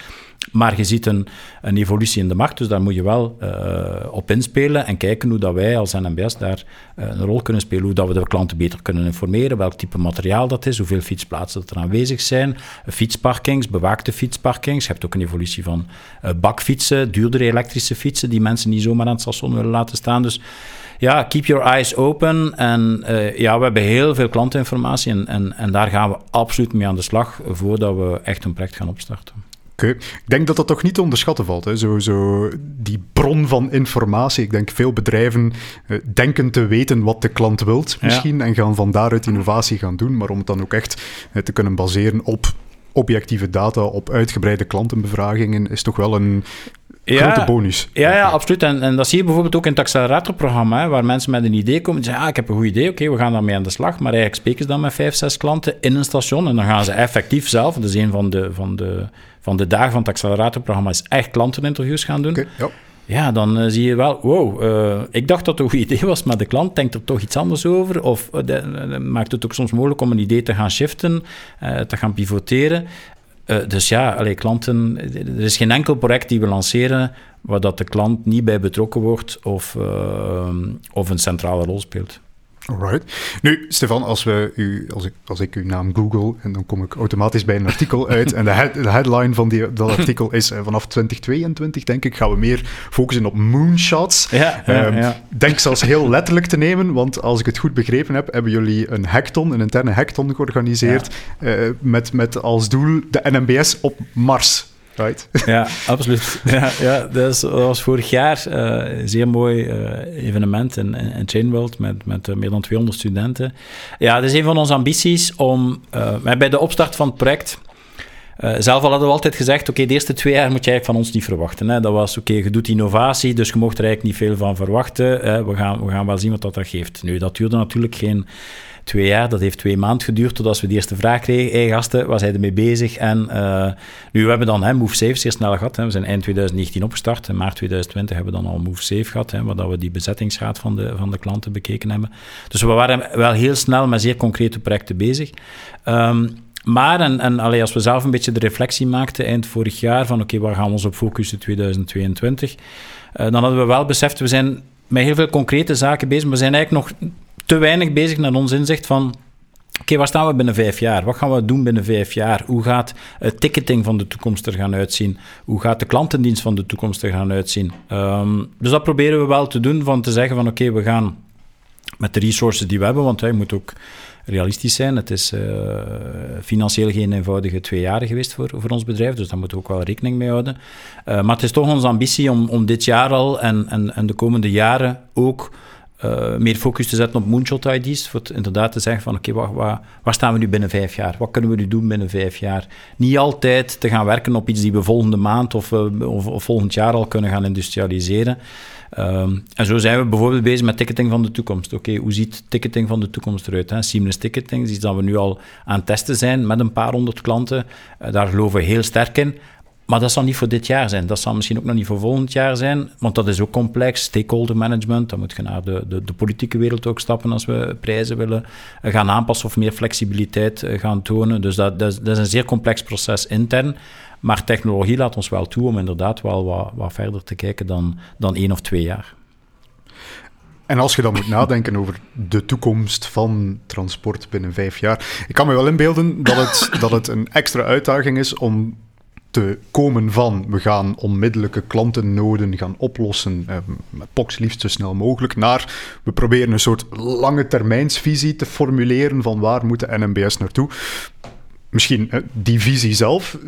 Maar je ziet een, een, evolutie in de markt, dus daar moet je wel uh, op inspelen en kijken hoe dat wij als NMBS daar uh, een rol kunnen spelen. Hoe dat we de klanten beter kunnen informeren, welk type materiaal dat is, hoeveel fietsplaatsen er aanwezig zijn, fietsparkings, bewaakte fietsparkings. Je hebt ook een evolutie van uh, bakfietsen, duurdere elektrische fietsen die mensen niet zomaar aan het station willen laten staan. Dus ja, keep your eyes open. En ja, we hebben heel veel klantinformatie en, en, en daar gaan we absoluut mee aan de slag voordat we echt een project gaan opstarten. Ik denk dat dat toch niet te onderschatten valt. Hè? Zo, zo die bron van informatie. Ik denk veel bedrijven uh, denken te weten wat de klant wilt, misschien, en gaan van daaruit innovatie gaan doen. Maar om het dan ook echt uh, te kunnen baseren op objectieve data, op uitgebreide klantenbevragingen, is toch wel een ja, grote bonus. Ja, ja absoluut. En, en dat zie je bijvoorbeeld ook in het acceleratorprogramma, waar mensen met een idee komen en zeggen, ah, ik heb een goed idee, oké, we gaan daarmee aan de slag. Maar eigenlijk spreken ze dan met vijf, zes klanten in een station en dan gaan ze effectief zelf, dat is een van de, van de, van de dagen van het acceleratorprogramma, is echt klanteninterviews gaan doen. Okay, ja. Ja, dan uh, zie je wel, wow, uh, ik dacht dat het een goed idee was, maar de klant denkt er toch iets anders over. Of uh, maakt het ook soms mogelijk om een idee te gaan shiften, te gaan pivoteren. Dus ja, allee, klanten, er is geen enkel project die we lanceren waar dat de klant niet bij betrokken wordt of, of een centrale rol speelt. Alright. Nu, Stefan, als, we u, als, ik, als ik uw naam google, en dan kom ik automatisch bij een artikel uit. en de, head, de headline van die, dat artikel is uh, vanaf 2022, denk ik, gaan we meer focussen op moonshots. Ja, ja, um, ja. Denk zelfs heel letterlijk te nemen, want als ik het goed begrepen heb, hebben jullie een hackathon, een interne hackathon georganiseerd, uh, met, met als doel de NMBS op Mars Right. Ja, absoluut. Ja, ja, dat, was vorig jaar uh, een zeer mooi uh, evenement in, in, Chainworld met, met uh, meer dan 200 studenten. Ja, dat is een van onze ambities om bij de opstart van het project. zelf al hadden we altijd gezegd: oké, de eerste twee jaar moet je eigenlijk van ons niet verwachten. Hè. Dat was: oké, je doet innovatie, dus je mocht er eigenlijk niet veel van verwachten. we, gaan, we gaan wel zien wat dat, dat geeft. Nu, dat duurde natuurlijk geen twee jaar. Dat heeft twee maanden geduurd totdat we de eerste vraag kregen. Hey gasten, waar zijn er mee bezig? En uh, nu, we hebben dan hè, Move Safe zeer snel gehad. Hè. We zijn eind 2019 opgestart. In maart 2020 hebben we dan al Move Safe gehad, hè, waar we die bezettingsgraad van de, van de klanten bekeken hebben. Dus we waren wel heel snel met zeer concrete projecten bezig. Um, maar, en, en als we zelf een beetje de reflectie maakten eind vorig jaar van oké, waar gaan we ons op focussen 2022, uh, dan hadden we wel beseft, we zijn met heel veel concrete zaken bezig, maar we zijn eigenlijk nog te weinig bezig naar ons inzicht van Oké, waar staan we binnen vijf jaar? Wat gaan we doen binnen vijf jaar? Hoe gaat het ticketing van de toekomst er gaan uitzien? Hoe gaat de klantendienst van de toekomst er gaan uitzien? Um, dus dat proberen we wel te doen, van te zeggen van oké, we gaan met de resources die we hebben, want wij moeten ook realistisch zijn. Het is uh, financieel geen eenvoudige twee jaren geweest voor, voor ons bedrijf, dus daar moeten we ook wel rekening mee houden. Uh, maar het is toch onze ambitie om, om dit jaar al en, en, en de komende jaren ook uh, meer focus te zetten op moonshot ID's. Voor het inderdaad te zeggen van oké, waar, waar, staan we nu binnen vijf jaar? Wat kunnen we nu doen binnen vijf jaar? Niet altijd te gaan werken op iets die we volgende maand of, of, of volgend jaar al kunnen gaan industrialiseren. Um, en zo zijn we bijvoorbeeld bezig met ticketing van de toekomst. Oké, hoe ziet ticketing van de toekomst eruit? Hè? Seamless ticketing is iets dat we nu al aan het testen zijn met een paar honderd klanten. Uh, daar geloven we heel sterk in. Maar dat zal niet voor dit jaar zijn. Dat zal misschien ook nog niet voor volgend jaar zijn, want dat is ook complex. Stakeholder management, dan moet je naar de, de, de politieke wereld ook stappen als we prijzen willen gaan aanpassen of meer flexibiliteit eh, gaan tonen. Dus dat, dat, is, dat is een zeer complex proces intern. Maar technologie laat ons wel toe om inderdaad wel wat, wat verder te kijken dan, dan één of twee jaar. En als je dan moet nadenken over de toekomst van transport binnen vijf jaar. Ik kan me wel inbeelden dat het, dat het een extra uitdaging is om te komen van we gaan onmiddellijke klantennoden gaan oplossen, eh, met POX liefst zo snel mogelijk, naar we proberen een soort lange termijnsvisie te formuleren van waar moet de NMBS naartoe. Misschien eh, die visie zelf,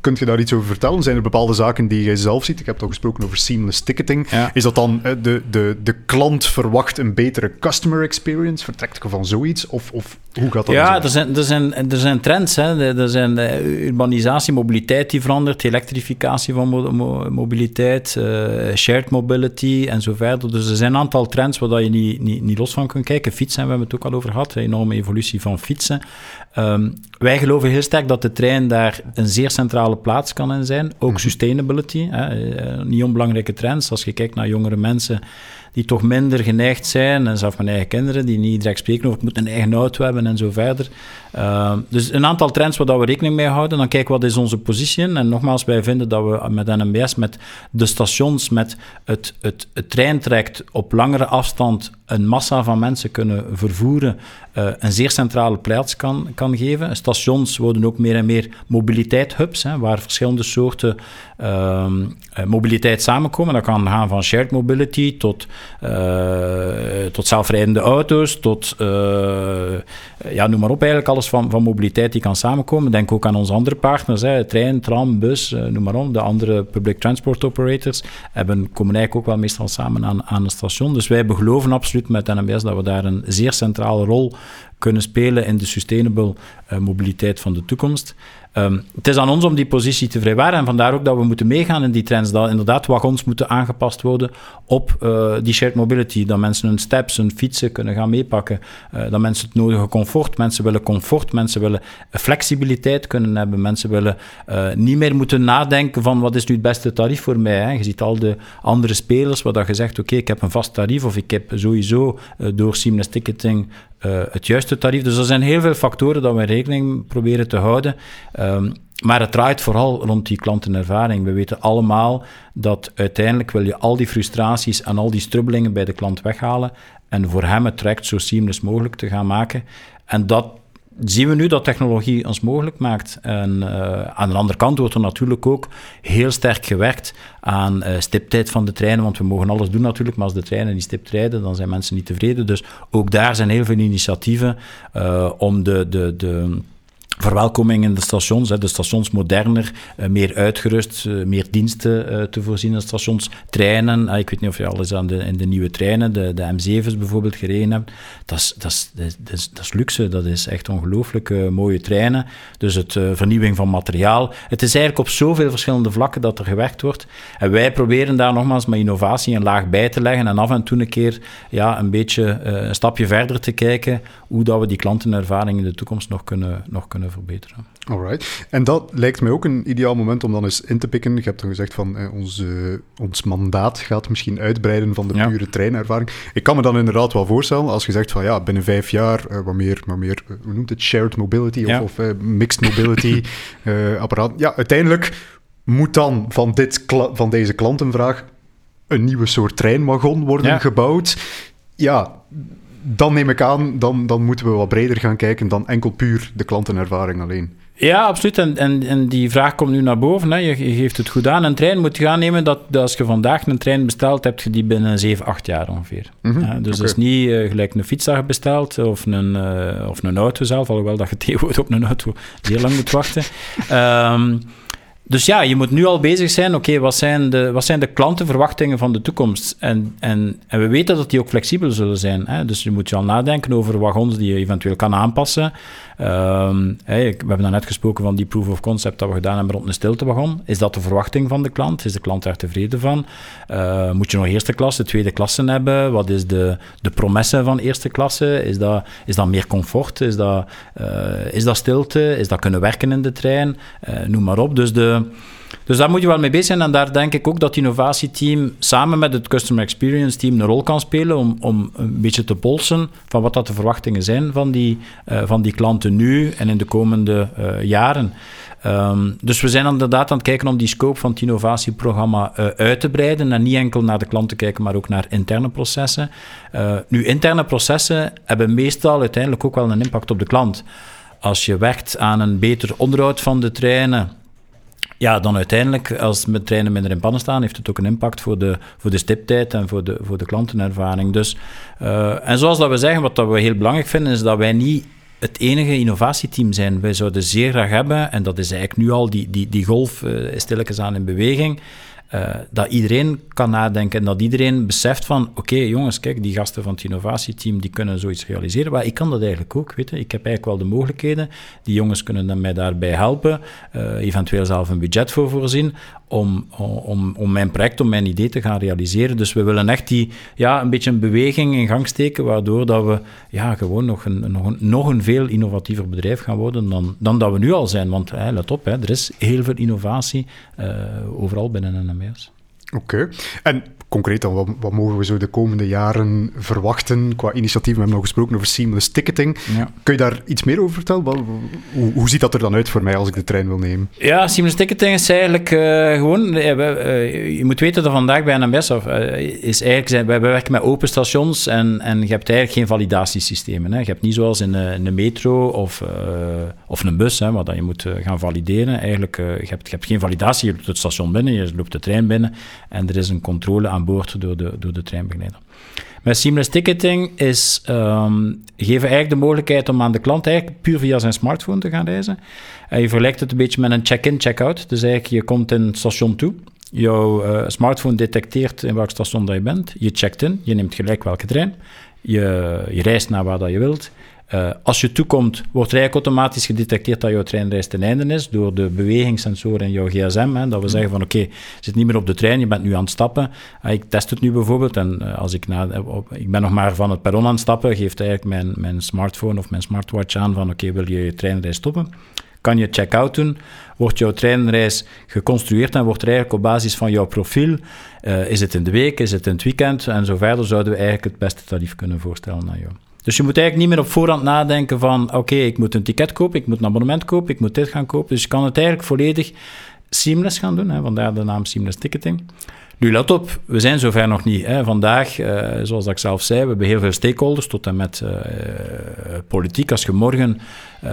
Kunt je daar iets over vertellen? Zijn er bepaalde zaken die jij zelf ziet? Ik heb toch gesproken over seamless ticketing. Is dat dan eh, de, de, de klant verwacht een betere customer experience? Vertrekt je van zoiets? Of, of hoe gaat dat? Ja, er zijn, er, zijn, er zijn trends. Hè. Er zijn eh, urbanisatie, mobiliteit die verandert, elektrificatie van mobiliteit, uh, shared mobility en zo verder. Dus er zijn een aantal trends waar je niet, niet, niet los van kunt kijken. Fietsen, we hebben het ook al over gehad, een enorme evolutie van fietsen. Um, wij geloven heel sterk dat de trein daar een zeer centrale plaats kan in zijn. Ook mhm. sustainability, hè, uh, niet onbelangrijke trends. Als je kijkt naar jongere mensen die toch minder geneigd zijn, en zelfs mijn eigen kinderen, die niet direct spreken over ik moet een eigen auto hebben en zo verder. Uh, dus een aantal trends waar we rekening mee houden. Dan kijken wat is onze positie. En nogmaals, wij vinden dat we met NMBS, met de stations, met het, het, het op langere afstand een massa van mensen kunnen vervoeren, uh, een zeer centrale plaats kan, kan geven. Stations worden ook meer en meer mobiliteit-hubs, waar verschillende soorten uh, mobiliteit samenkomen. Dat kan gaan van shared mobility tot, uh, tot zelfrijdende auto's, tot, ja, noem maar op, eigenlijk alles van, van mobiliteit die kan samenkomen. Denk ook aan onze andere partners, hè, trein, tram, bus, noem maar op. De andere public transport operators hebben, komen eigenlijk ook wel meestal samen aan, aan een station. Dus wij geloven absoluut met NMBS dat we daar een zeer centrale rol kunnen spelen in de sustainable uh, mobiliteit van de toekomst. Um, het is aan ons om die positie te vrijwaren en vandaar ook dat we moeten meegaan in die trends. Dat inderdaad wagons moeten aangepast worden op uh, die shared mobility. Dat mensen hun steps, hun fietsen kunnen gaan meepakken. Uh, dat mensen het nodige comfort, mensen willen comfort, mensen willen flexibiliteit kunnen hebben. Mensen willen niet meer moeten nadenken van wat is nu het beste tarief voor mij. Hè? Je ziet al de andere spelers waar dat je zegt, oké, ik heb een vast tarief of ik heb sowieso door seamless ticketing uh, het juiste tarief. Dus er zijn heel veel factoren dat we rekening proberen te houden. Um, maar het draait vooral rond die klantenervaring. We weten allemaal dat uiteindelijk wil je al die frustraties en al die strubbelingen bij de klant weghalen en voor hem het traject zo seamless mogelijk te gaan maken. En dat zien we nu dat technologie ons mogelijk maakt. En uh, aan de andere kant wordt er natuurlijk ook heel sterk gewerkt aan uh, stiptijd van de treinen, want we mogen alles doen natuurlijk, maar als de treinen niet stipt rijden, dan zijn mensen niet tevreden. Dus ook daar zijn heel veel initiatieven uh, om de, de, de verwelkoming in de stations. De stations moderner, uh, meer uitgerust, uh, meer diensten uh, te voorzien in stations. Treinen, ik weet niet of je al eens aan de, in de nieuwe treinen, de, de M7's bijvoorbeeld, gereden hebt. Dat is, dat is, dat is, dat is luxe, dat is echt ongelooflijk mooie treinen. Dus het vernieuwing van materiaal. Het is eigenlijk op zoveel verschillende vlakken dat er gewerkt wordt. En wij proberen daar nogmaals met innovatie een laag bij te leggen en af en toe een keer ja, een beetje een stapje verder te kijken hoe dat we die klantenervaring in de toekomst nog kunnen, nog kunnen verbeteren. Alright. En dat lijkt mij ook een ideaal moment om dan eens in te pikken. Je hebt dan gezegd van eh, ons, ons mandaat gaat misschien uitbreiden van de pure treinervaring. Ik kan me dan inderdaad wel voorstellen als je zegt van ja, binnen vijf jaar uh, wat meer, wat meer uh, hoe noemt het, shared mobility of, of mixed mobility apparaat. Ja, uiteindelijk moet dan van, dit van deze klantenvraag een nieuwe soort treinwagon worden gebouwd. Ja, dan neem ik aan, dan, dan moeten we wat breder gaan kijken dan enkel puur de klantenervaring alleen. Ja, absoluut. En, en, en die vraag komt nu naar boven. Hè. Je, geeft het goed aan. Een trein moet je aannemen dat, dat, als je vandaag een trein bestelt, heb je die binnen 7, 8 jaar ongeveer. Mm ja, dus okay. is niet uh, gelijk een fiets dat je bestelt of een, uh, of een auto zelf, alhoewel dat je tegenwoordig op een auto heel lang moet wachten. Um, dus ja, je moet nu al bezig zijn, oké, wat, zijn de, wat zijn de klantenverwachtingen van de toekomst? En, en, en we weten dat die ook flexibel zullen zijn. Hè? Dus je moet je al nadenken over wagons die je eventueel kan aanpassen. Um, hey, we hebben net gesproken van die proof of concept dat we gedaan hebben rond een stiltewagon. Is dat de verwachting van de klant? Is de klant daar tevreden van? Uh, moet je nog eerste klasse, tweede klasse hebben? Wat is de, de promesse van eerste klasse? Is dat, is dat meer comfort? Is dat, uh, is dat stilte? Is dat kunnen werken in de trein? Uh, noem maar op. Dus de dus daar moet je wel mee bezig zijn. En daar denk ik ook dat het innovatieteam samen met het Customer Experience team een rol kan spelen om, om een beetje te polsen van wat dat de verwachtingen zijn van die, uh, van die klanten nu en in de komende uh, jaren. Um, dus we zijn inderdaad aan het kijken om die scope van het innovatieprogramma uh, uit te breiden en niet enkel naar de klant te kijken, maar ook naar interne processen. nu, interne processen hebben meestal uiteindelijk ook wel een impact op de klant. Als je werkt aan een beter onderhoud van de treinen, ja, dan uiteindelijk, als met treinen minder in pannen staan, heeft het ook een impact voor de, voor de stiptijd en voor de, voor de klantenervaring. Dus, uh, en zoals dat we zeggen, wat dat we heel belangrijk vinden, is dat wij niet het enige innovatieteam zijn. Wij zouden zeer graag hebben, en dat is eigenlijk nu al, die, die, die golf uh, is stilletjes aan in beweging, uh, dat iedereen kan nadenken en dat iedereen beseft van oké jongens, kijk, die gasten van het innovatieteam die kunnen zoiets realiseren. Maar ik kan dat eigenlijk ook, weet je. Ik heb eigenlijk wel de mogelijkheden. Die jongens kunnen mij daarbij helpen, uh, eventueel zelf een budget voor voorzien om, om, om mijn project, om mijn idee te gaan realiseren. Dus we willen echt die, ja, een beetje een beweging in gang steken, waardoor dat we ja, gewoon nog een, nog een, nog een veel innovatiever bedrijf gaan worden dan, dan dat we nu al zijn. Want let op, hè, er is heel veel innovatie uh, overal binnen NMS. Oké. En concreet dan, wat, wat, mogen we zo de komende jaren verwachten qua initiatieven? We hebben nog gesproken over seamless ticketing. Ja. Kun je daar iets meer over vertellen? Hoe, hoe, ziet dat er dan uit voor mij als ik de trein wil nemen? Ja, seamless ticketing is eigenlijk uh, gewoon... Uh, uh, je moet weten dat vandaag bij NMS of, is eigenlijk... Wij werken met open stations en, en je hebt eigenlijk geen validatiesystemen. Hè. Je hebt niet zoals in, in de metro of, of een bus, hè, waar dat je moet gaan valideren. Eigenlijk, je, hebt, je hebt geen validatie. Je loopt het station binnen, je loopt de trein binnen en er is een controle aan aan boord door de, door de treinbegeleider. Met seamless ticketing is, um, geven eigenlijk de mogelijkheid om aan de klant eigenlijk puur via zijn smartphone te gaan reizen. En je vergelijkt het een beetje met een check-in, check-out. Dus eigenlijk, je komt in het station toe. Jouw uh, smartphone detecteert in welk station dat je bent. Je checkt in, je neemt gelijk welke trein. Je, je reist naar waar dat je wilt. Uh, als je toekomt, wordt er eigenlijk automatisch gedetecteerd dat jouw treinreis ten einde is door de bewegingssensoren in jouw gsm. Hè, dat we zeggen van oké, je zit niet meer op de trein, je bent nu aan het stappen. Uh, ik test het nu bijvoorbeeld en uh, als ik, na, op, ik ben nog maar van het perron aan het stappen, geeft eigenlijk mijn, mijn smartphone of mijn smartwatch aan van oké, wil je je treinreis stoppen? Kan je check-out doen? Wordt jouw treinreis geconstrueerd en wordt er eigenlijk op basis van jouw profiel, is het in de week, is het in het weekend en zo verder, zouden we eigenlijk het beste tarief kunnen voorstellen aan jou. Dus je moet eigenlijk niet meer op voorhand nadenken van oké, ik moet een ticket kopen, ik moet een abonnement kopen, ik moet dit gaan kopen. Dus je kan het eigenlijk volledig seamless gaan doen, hè, vandaar de naam seamless ticketing. Nu, let op, we zijn zover nog niet. Hè. Vandaag, uh, zoals ik zelf zei, we hebben heel veel stakeholders, tot en met uh, politiek. Als je morgen, uh,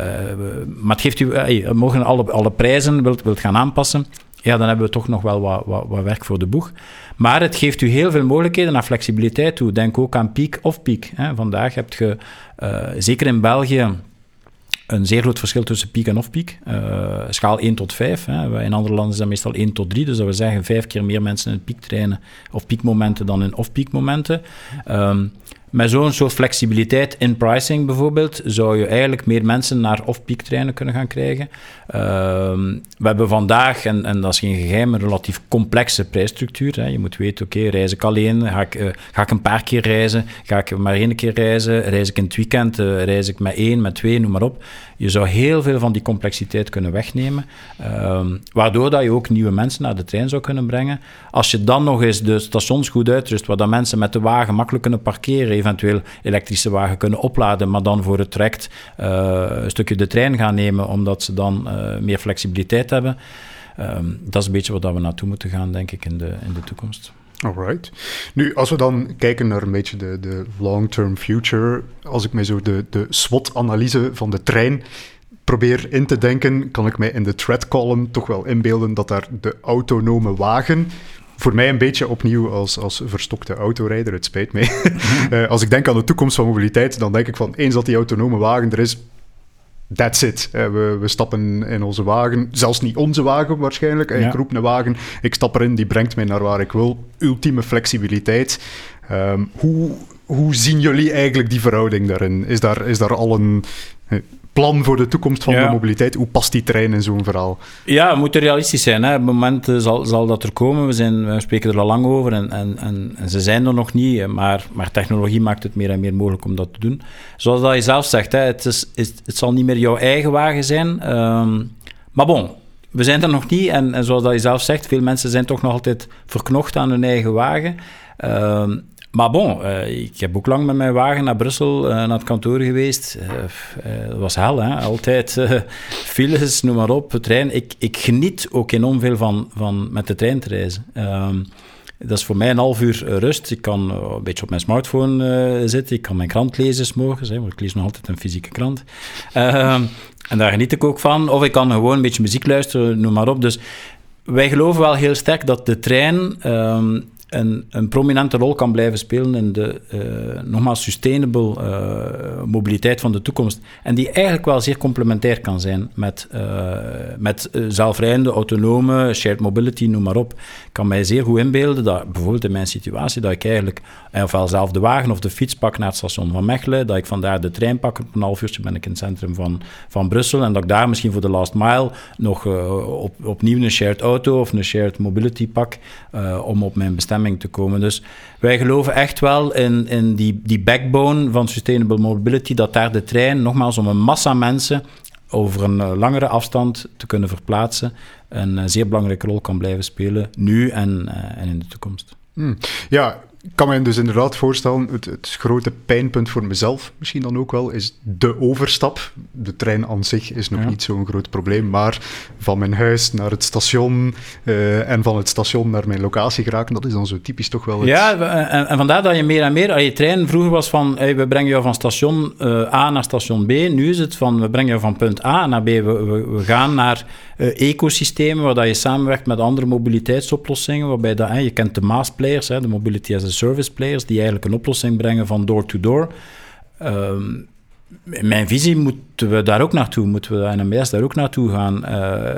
maar geeft u, morgen alle, alle prijzen wilt, wilt gaan aanpassen, ja, dan hebben we toch nog wel wat, wat, werk voor de boeg. Maar het geeft u heel veel mogelijkheden naar flexibiliteit toe. Denk ook aan peak of. Hè. Vandaag heb je, uh, zeker in België, een zeer groot verschil tussen piek en off-peak. Uh, schaal 1 tot 5. Hè. In andere landen is dat meestal 1 tot 3. Dus dat we zeggen vijf keer meer mensen in piektreinen of piekmomenten dan in off-peak-momenten. Um, met zo'n soort flexibiliteit in pricing bijvoorbeeld, zou je eigenlijk meer mensen naar off-peak treinen kunnen gaan krijgen. Ehm, we hebben vandaag, en, en dat is geen geheim, een relatief complexe prijsstructuur. Hè. Je moet weten, oké, reis ik alleen? Ga ik, uh, ga ik een paar keer reizen? Ga ik maar één keer reizen? Reis ik in het weekend? Uh, reis ik met één, met twee, noem maar op. Je zou heel veel van die complexiteit kunnen wegnemen, um, waardoor dat je ook nieuwe mensen naar de trein zou kunnen brengen. Als je dan nog eens de stations goed uitrust, waar dat mensen met de wagen makkelijk kunnen parkeren, eventueel elektrische wagen kunnen opladen, maar dan voor het traject uh, een stukje de trein gaan nemen, omdat ze dan uh, meer flexibiliteit hebben. Um, dat is een beetje wat we naartoe moeten gaan, denk ik, in de, in de toekomst. Alright. Nu, als we dan kijken naar een beetje de, de long-term future, als ik mij zo de, de SWOT-analyse van de trein probeer in te denken, kan ik mij in de thread column toch wel inbeelden dat daar de autonome wagen voor mij een beetje opnieuw als, als verstokte autorijder, het spijt mij. uh, als ik denk aan de toekomst van mobiliteit, dan denk ik van eens dat die autonome wagen er is, that's it. Uh, we, we stappen in onze wagen, zelfs niet onze wagen waarschijnlijk. Ja. Ik roep een wagen, ik stap erin, die brengt mij naar waar ik wil. Ultieme flexibiliteit. Um, hoe, hoe zien jullie eigenlijk die verhouding daarin? Is daar, is daar al een plan voor de toekomst van ja. de mobiliteit? Hoe past die trein in zo'n verhaal? Ja, we moeten realistisch zijn. Hè. Op het moment zal, zal dat er komen. We, zijn, we spreken er al lang over en, en, en, en, ze zijn er nog niet. Maar, maar technologie maakt het meer en meer mogelijk om dat te doen. Zoals dat je zelf zegt, hè, het, is, het, het zal niet meer jouw eigen wagen zijn. Um, maar bon, we zijn er nog niet. En, en zoals dat je zelf zegt, veel mensen zijn toch nog altijd verknocht aan hun eigen wagen. Um, maar bon, uh, ik heb ook lang met mijn wagen naar Brussel, uh, naar het kantoor geweest. Uh, dat was hel, hè? altijd files, noem maar op, trein. Ik, ik geniet ook enorm veel van, van met de trein te reizen. Ehm, dat is voor mij een half uur rust. Ik kan een beetje op mijn smartphone zitten. Ik kan mijn krant lezen s want ik lees nog altijd een fysieke krant. Ehm, en daar geniet ik ook van. Of ik kan gewoon een beetje muziek luisteren, noem maar op. Dus wij geloven wel heel sterk dat de trein... Um, een, een, prominente rol kan blijven spelen in de, uh, nogmaals, sustainable uh, mobiliteit van de toekomst. En die eigenlijk wel zeer complementair kan zijn met, uh, met zelfrijdende, autonome, shared mobility, noem maar op. Kan mij zeer goed inbeelden dat, bijvoorbeeld in mijn situatie, dat ik eigenlijk ofwel zelf de wagen of de fiets pak naar het station van Mechelen, dat ik vandaar de trein pak, op een half uurtje ben ik in het centrum van, van Brussel, en dat ik daar misschien voor de last mile nog op, opnieuw een shared auto of een shared mobility pak, om op mijn bestemming te komen. Dus wij geloven echt wel in, in die, die backbone van sustainable mobility, dat daar de trein, nogmaals, om een massa mensen over een eh, langere afstand te kunnen verplaatsen, een eh, zeer belangrijke rol kan blijven spelen, nu en, uh, en in de toekomst. Hmm. Ja, kan me dus inderdaad voorstellen, het, het, grote pijnpunt voor mezelf misschien dan ook wel, is de overstap. De trein aan zich is nog ja. niet zo'n groot probleem, maar van mijn huis naar het station uh, en van het station naar mijn locatie geraken, dat is dan zo typisch toch wel het... Ja, en, en vandaar dat je meer en meer, als je trein vroeger was van, hey, we brengen jou van station uh, A naar station B, nu is het van, we brengen jou van punt A naar B, we, we, we gaan naar uh, ecosystemen waar dat je samenwerkt met andere mobiliteitsoplossingen, waarbij dat, je kent de MaaS-players, de Mobility as Service players, die eigenlijk een oplossing brengen van door-to-door. Um, in mijn visie moeten we daar ook naartoe, moeten we NMBS daar ook naartoe gaan. Uh,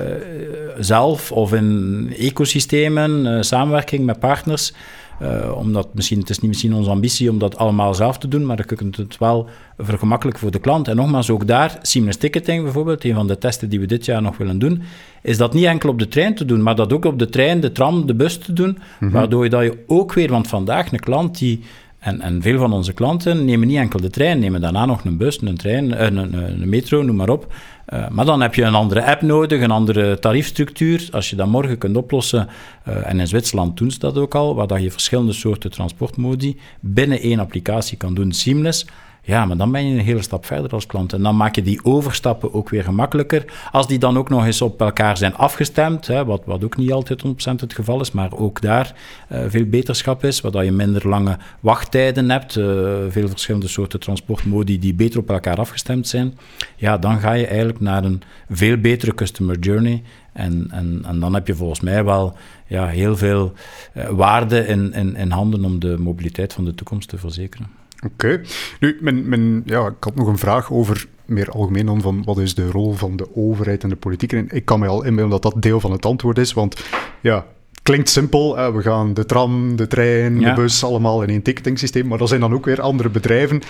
zelf of in ecosystemen, uh, samenwerking met partners. Uh, omdat misschien, het is niet misschien onze ambitie om dat allemaal zelf te doen, maar dan kunnen we het wel vergemakkelijken voor de klant. En nogmaals, ook daar, seamless ticketing bijvoorbeeld, een van de testen die we dit jaar nog willen doen, is dat niet enkel op de trein te doen, maar dat ook op de trein, de tram, de bus te doen, mm -hmm. waardoor je dat je ook weer, want vandaag een klant die en, veel van onze klanten nemen niet enkel de trein, nemen daarna nog een bus, een trein, een, een, een metro, noem maar op. Uh, maar dan heb je een andere app nodig, een andere tariefstructuur. Als je dat morgen kunt oplossen, uh, en in Zwitserland doen ze dat ook al, waar dat je verschillende soorten transportmodi binnen één applicatie kan doen, seamless. Ja, maar dan ben je een hele stap verder als klant. En dan maak je die overstappen ook weer gemakkelijker. Als die dan ook nog eens op elkaar zijn afgestemd, hè, wat, wat ook niet altijd 100% het geval is, maar ook daar uh, veel beterschap is, waar je minder lange wachttijden hebt, uh, veel verschillende soorten transportmodi die beter op elkaar afgestemd zijn, ja, dan ga je eigenlijk naar een veel betere customer journey. En, en, en dan heb je volgens mij wel ja, heel veel uh, waarde in, in handen om de mobiliteit van de toekomst te verzekeren. Oké. Okay. Nu, men, men, ja, ik had nog een vraag over meer algemeen dan van wat is de rol van de overheid en de politiek. En ik kan me al inbeelden dat dat deel van het antwoord is, want ja, klinkt simpel. we gaan de tram, de trein, de bus allemaal in één ticketingsysteem. Maar er zijn dan ook weer andere bedrijven.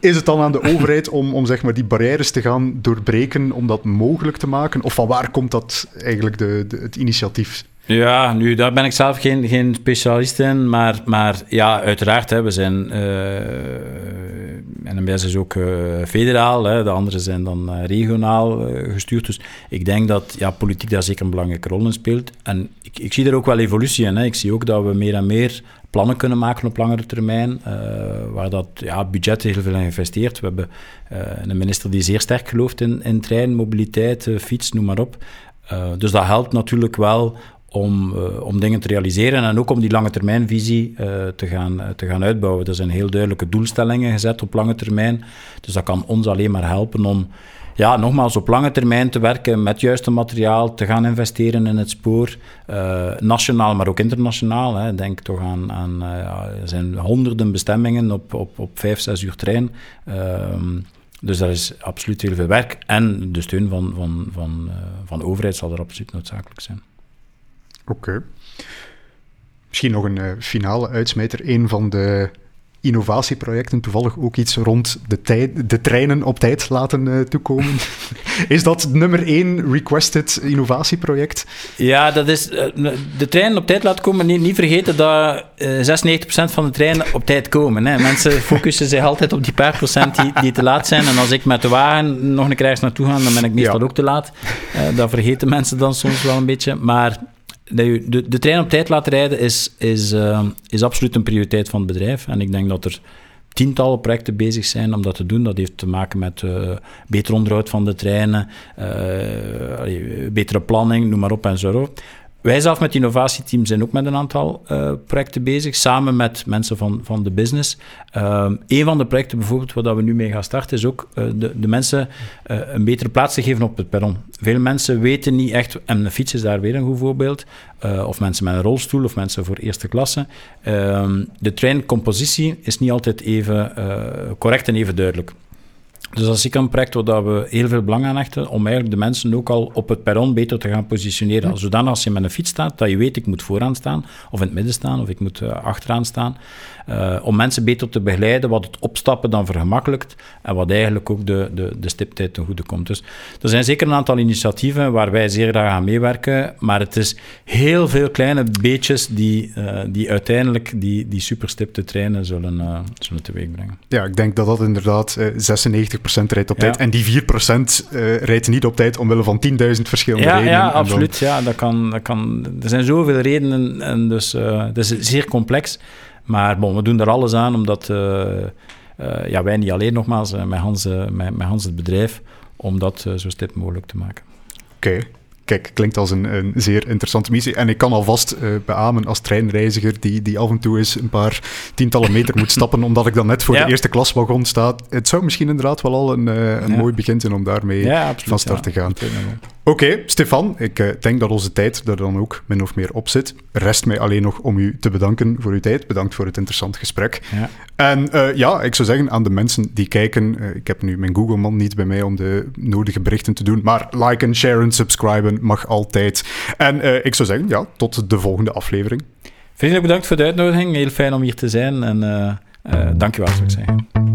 Is het dan aan de overheid om, om zeg maar, die barrières te gaan doorbreken om dat mogelijk te maken? Of van waar komt dat eigenlijk de, de het initiatief? Ja, nu, daar ben ik zelf geen, geen specialist in, maar, maar ja, uiteraard, hè, we zijn... Uh, NMBS is ook uh, federaal, hè, de andere zijn dan uh, regionaal gestuurd. Dus ik denk dat ja, politiek daar zeker een belangrijke rol in speelt. En ik, ik zie er ook wel evolutie in. Hè. Ik zie ook dat we meer en meer plannen kunnen maken op langere termijn, waar dat ja, budget heel veel in geïnvesteerd. We hebben een minister die zeer sterk gelooft in, in trein, mobiliteit, fiets, noem maar op. dus dat helpt natuurlijk wel om, uh, om dingen te realiseren en ook om die lange termijnvisie uh, te, gaan, uh, te gaan uitbouwen. Er zijn heel duidelijke doelstellingen gezet op lange termijn. Dus dat kan ons alleen maar helpen om ja, nogmaals op lange termijn te werken met juiste materiaal, te gaan investeren in het spoor, nationaal, maar ook internationaal. Hè. Denk toch aan, aan er zijn honderden bestemmingen op, op, op vijf, zes uur trein. Ehm, dus daar is absoluut heel veel werk. En de steun van, van, van, van de overheid zal er absoluut noodzakelijk zijn. Oké. Misschien nog een uh, finale uitsmijter. Een van de innovatieprojecten, toevallig ook iets rond de, tijd, de treinen op tijd laten uh, toekomen. is dat nummer één requested innovatieproject? Ja, dat is uh, de treinen op tijd laten komen. Niet, niet vergeten dat uh, 96% van de treinen op tijd komen. Hè. Mensen focussen zich altijd op die paar procent die, die te laat zijn. En als ik met de wagen nog een keer naartoe ga, dan ben ik meestal ook te laat. dat vergeten mensen dan soms wel een beetje. Maar de, de, de, trein op tijd laten rijden is, is, uh, is absoluut een prioriteit van het bedrijf. En ik denk dat er tientallen projecten bezig zijn om dat te doen. Dat heeft te maken met uh, beter onderhoud van de treinen, uh, betere planning, noem maar op en zo. Wij zelf met het innovatieteam zijn ook met een aantal uh, projecten bezig, samen met mensen van, van de business. Uh, een van de projecten bijvoorbeeld waar we nu mee gaan starten, is ook uh, de, de mensen een betere plaats te geven op het perron. Veel mensen weten niet echt, en de fiets is daar weer een goed voorbeeld, of mensen met een rolstoel of mensen voor eerste klasse. Ehm, de treincompositie is niet altijd even correct en even duidelijk. Dus dat is zeker een project waar we heel veel belang aan hechten, om eigenlijk de mensen ook al op het perron beter te gaan positioneren. Zodat als je met een fiets staat, dat je weet, ik moet vooraan staan, of in het midden staan, of ik moet uh, achteraan staan. Uh, om mensen beter te begeleiden, wat het opstappen dan vergemakkelijkt en wat eigenlijk ook de, de, de stiptijd ten goede komt. Dus er zijn zeker een aantal initiatieven waar wij zeer graag aan meewerken, maar het is heel veel kleine beetjes die, uh, die uiteindelijk die, die superstipte treinen zullen, zullen teweegbrengen. Ja, ik denk dat dat inderdaad 96% rijdt op tijd en die 4% rijdt niet op tijd omwille van 10.000 verschillende ja, redenen. Ja, absoluut. Ja, dat kan, dat kan, er zijn zoveel redenen en dus het is zeer complex. Maar bon, we doen er alles aan, omdat uh, uh, ja, wij niet alleen nogmaals, uh, met, Hans, met, met Hans het bedrijf, om dat zo stip mogelijk te maken. Oké. Kijk, klinkt als een, een, zeer interessante missie. En ik kan alvast uh, beamen als treinreiziger die, die af en toe eens een paar tientallen meter moet stappen, omdat ik dan net voor de eerste klaswagon sta. Het zou misschien inderdaad wel al een, uh, een ja. mooi begin zijn om daarmee van start te gaan. Oké, okay, Stefan, ik uh, denk dat onze tijd er dan ook min of meer op zit. Rest mij alleen nog om u te bedanken voor uw tijd. Bedankt voor het interessante gesprek. Ja. En uh, ja, ik zou zeggen aan de mensen die kijken, uh, ik heb nu mijn Google-man niet bij mij om de nodige berichten te doen, maar liken, sharen, subscriben mag altijd. En ik zou zeggen, ja, tot de volgende aflevering. Vriendelijk bedankt voor de uitnodiging. Heel fijn om hier te zijn en dankjewel, zou ik zeggen.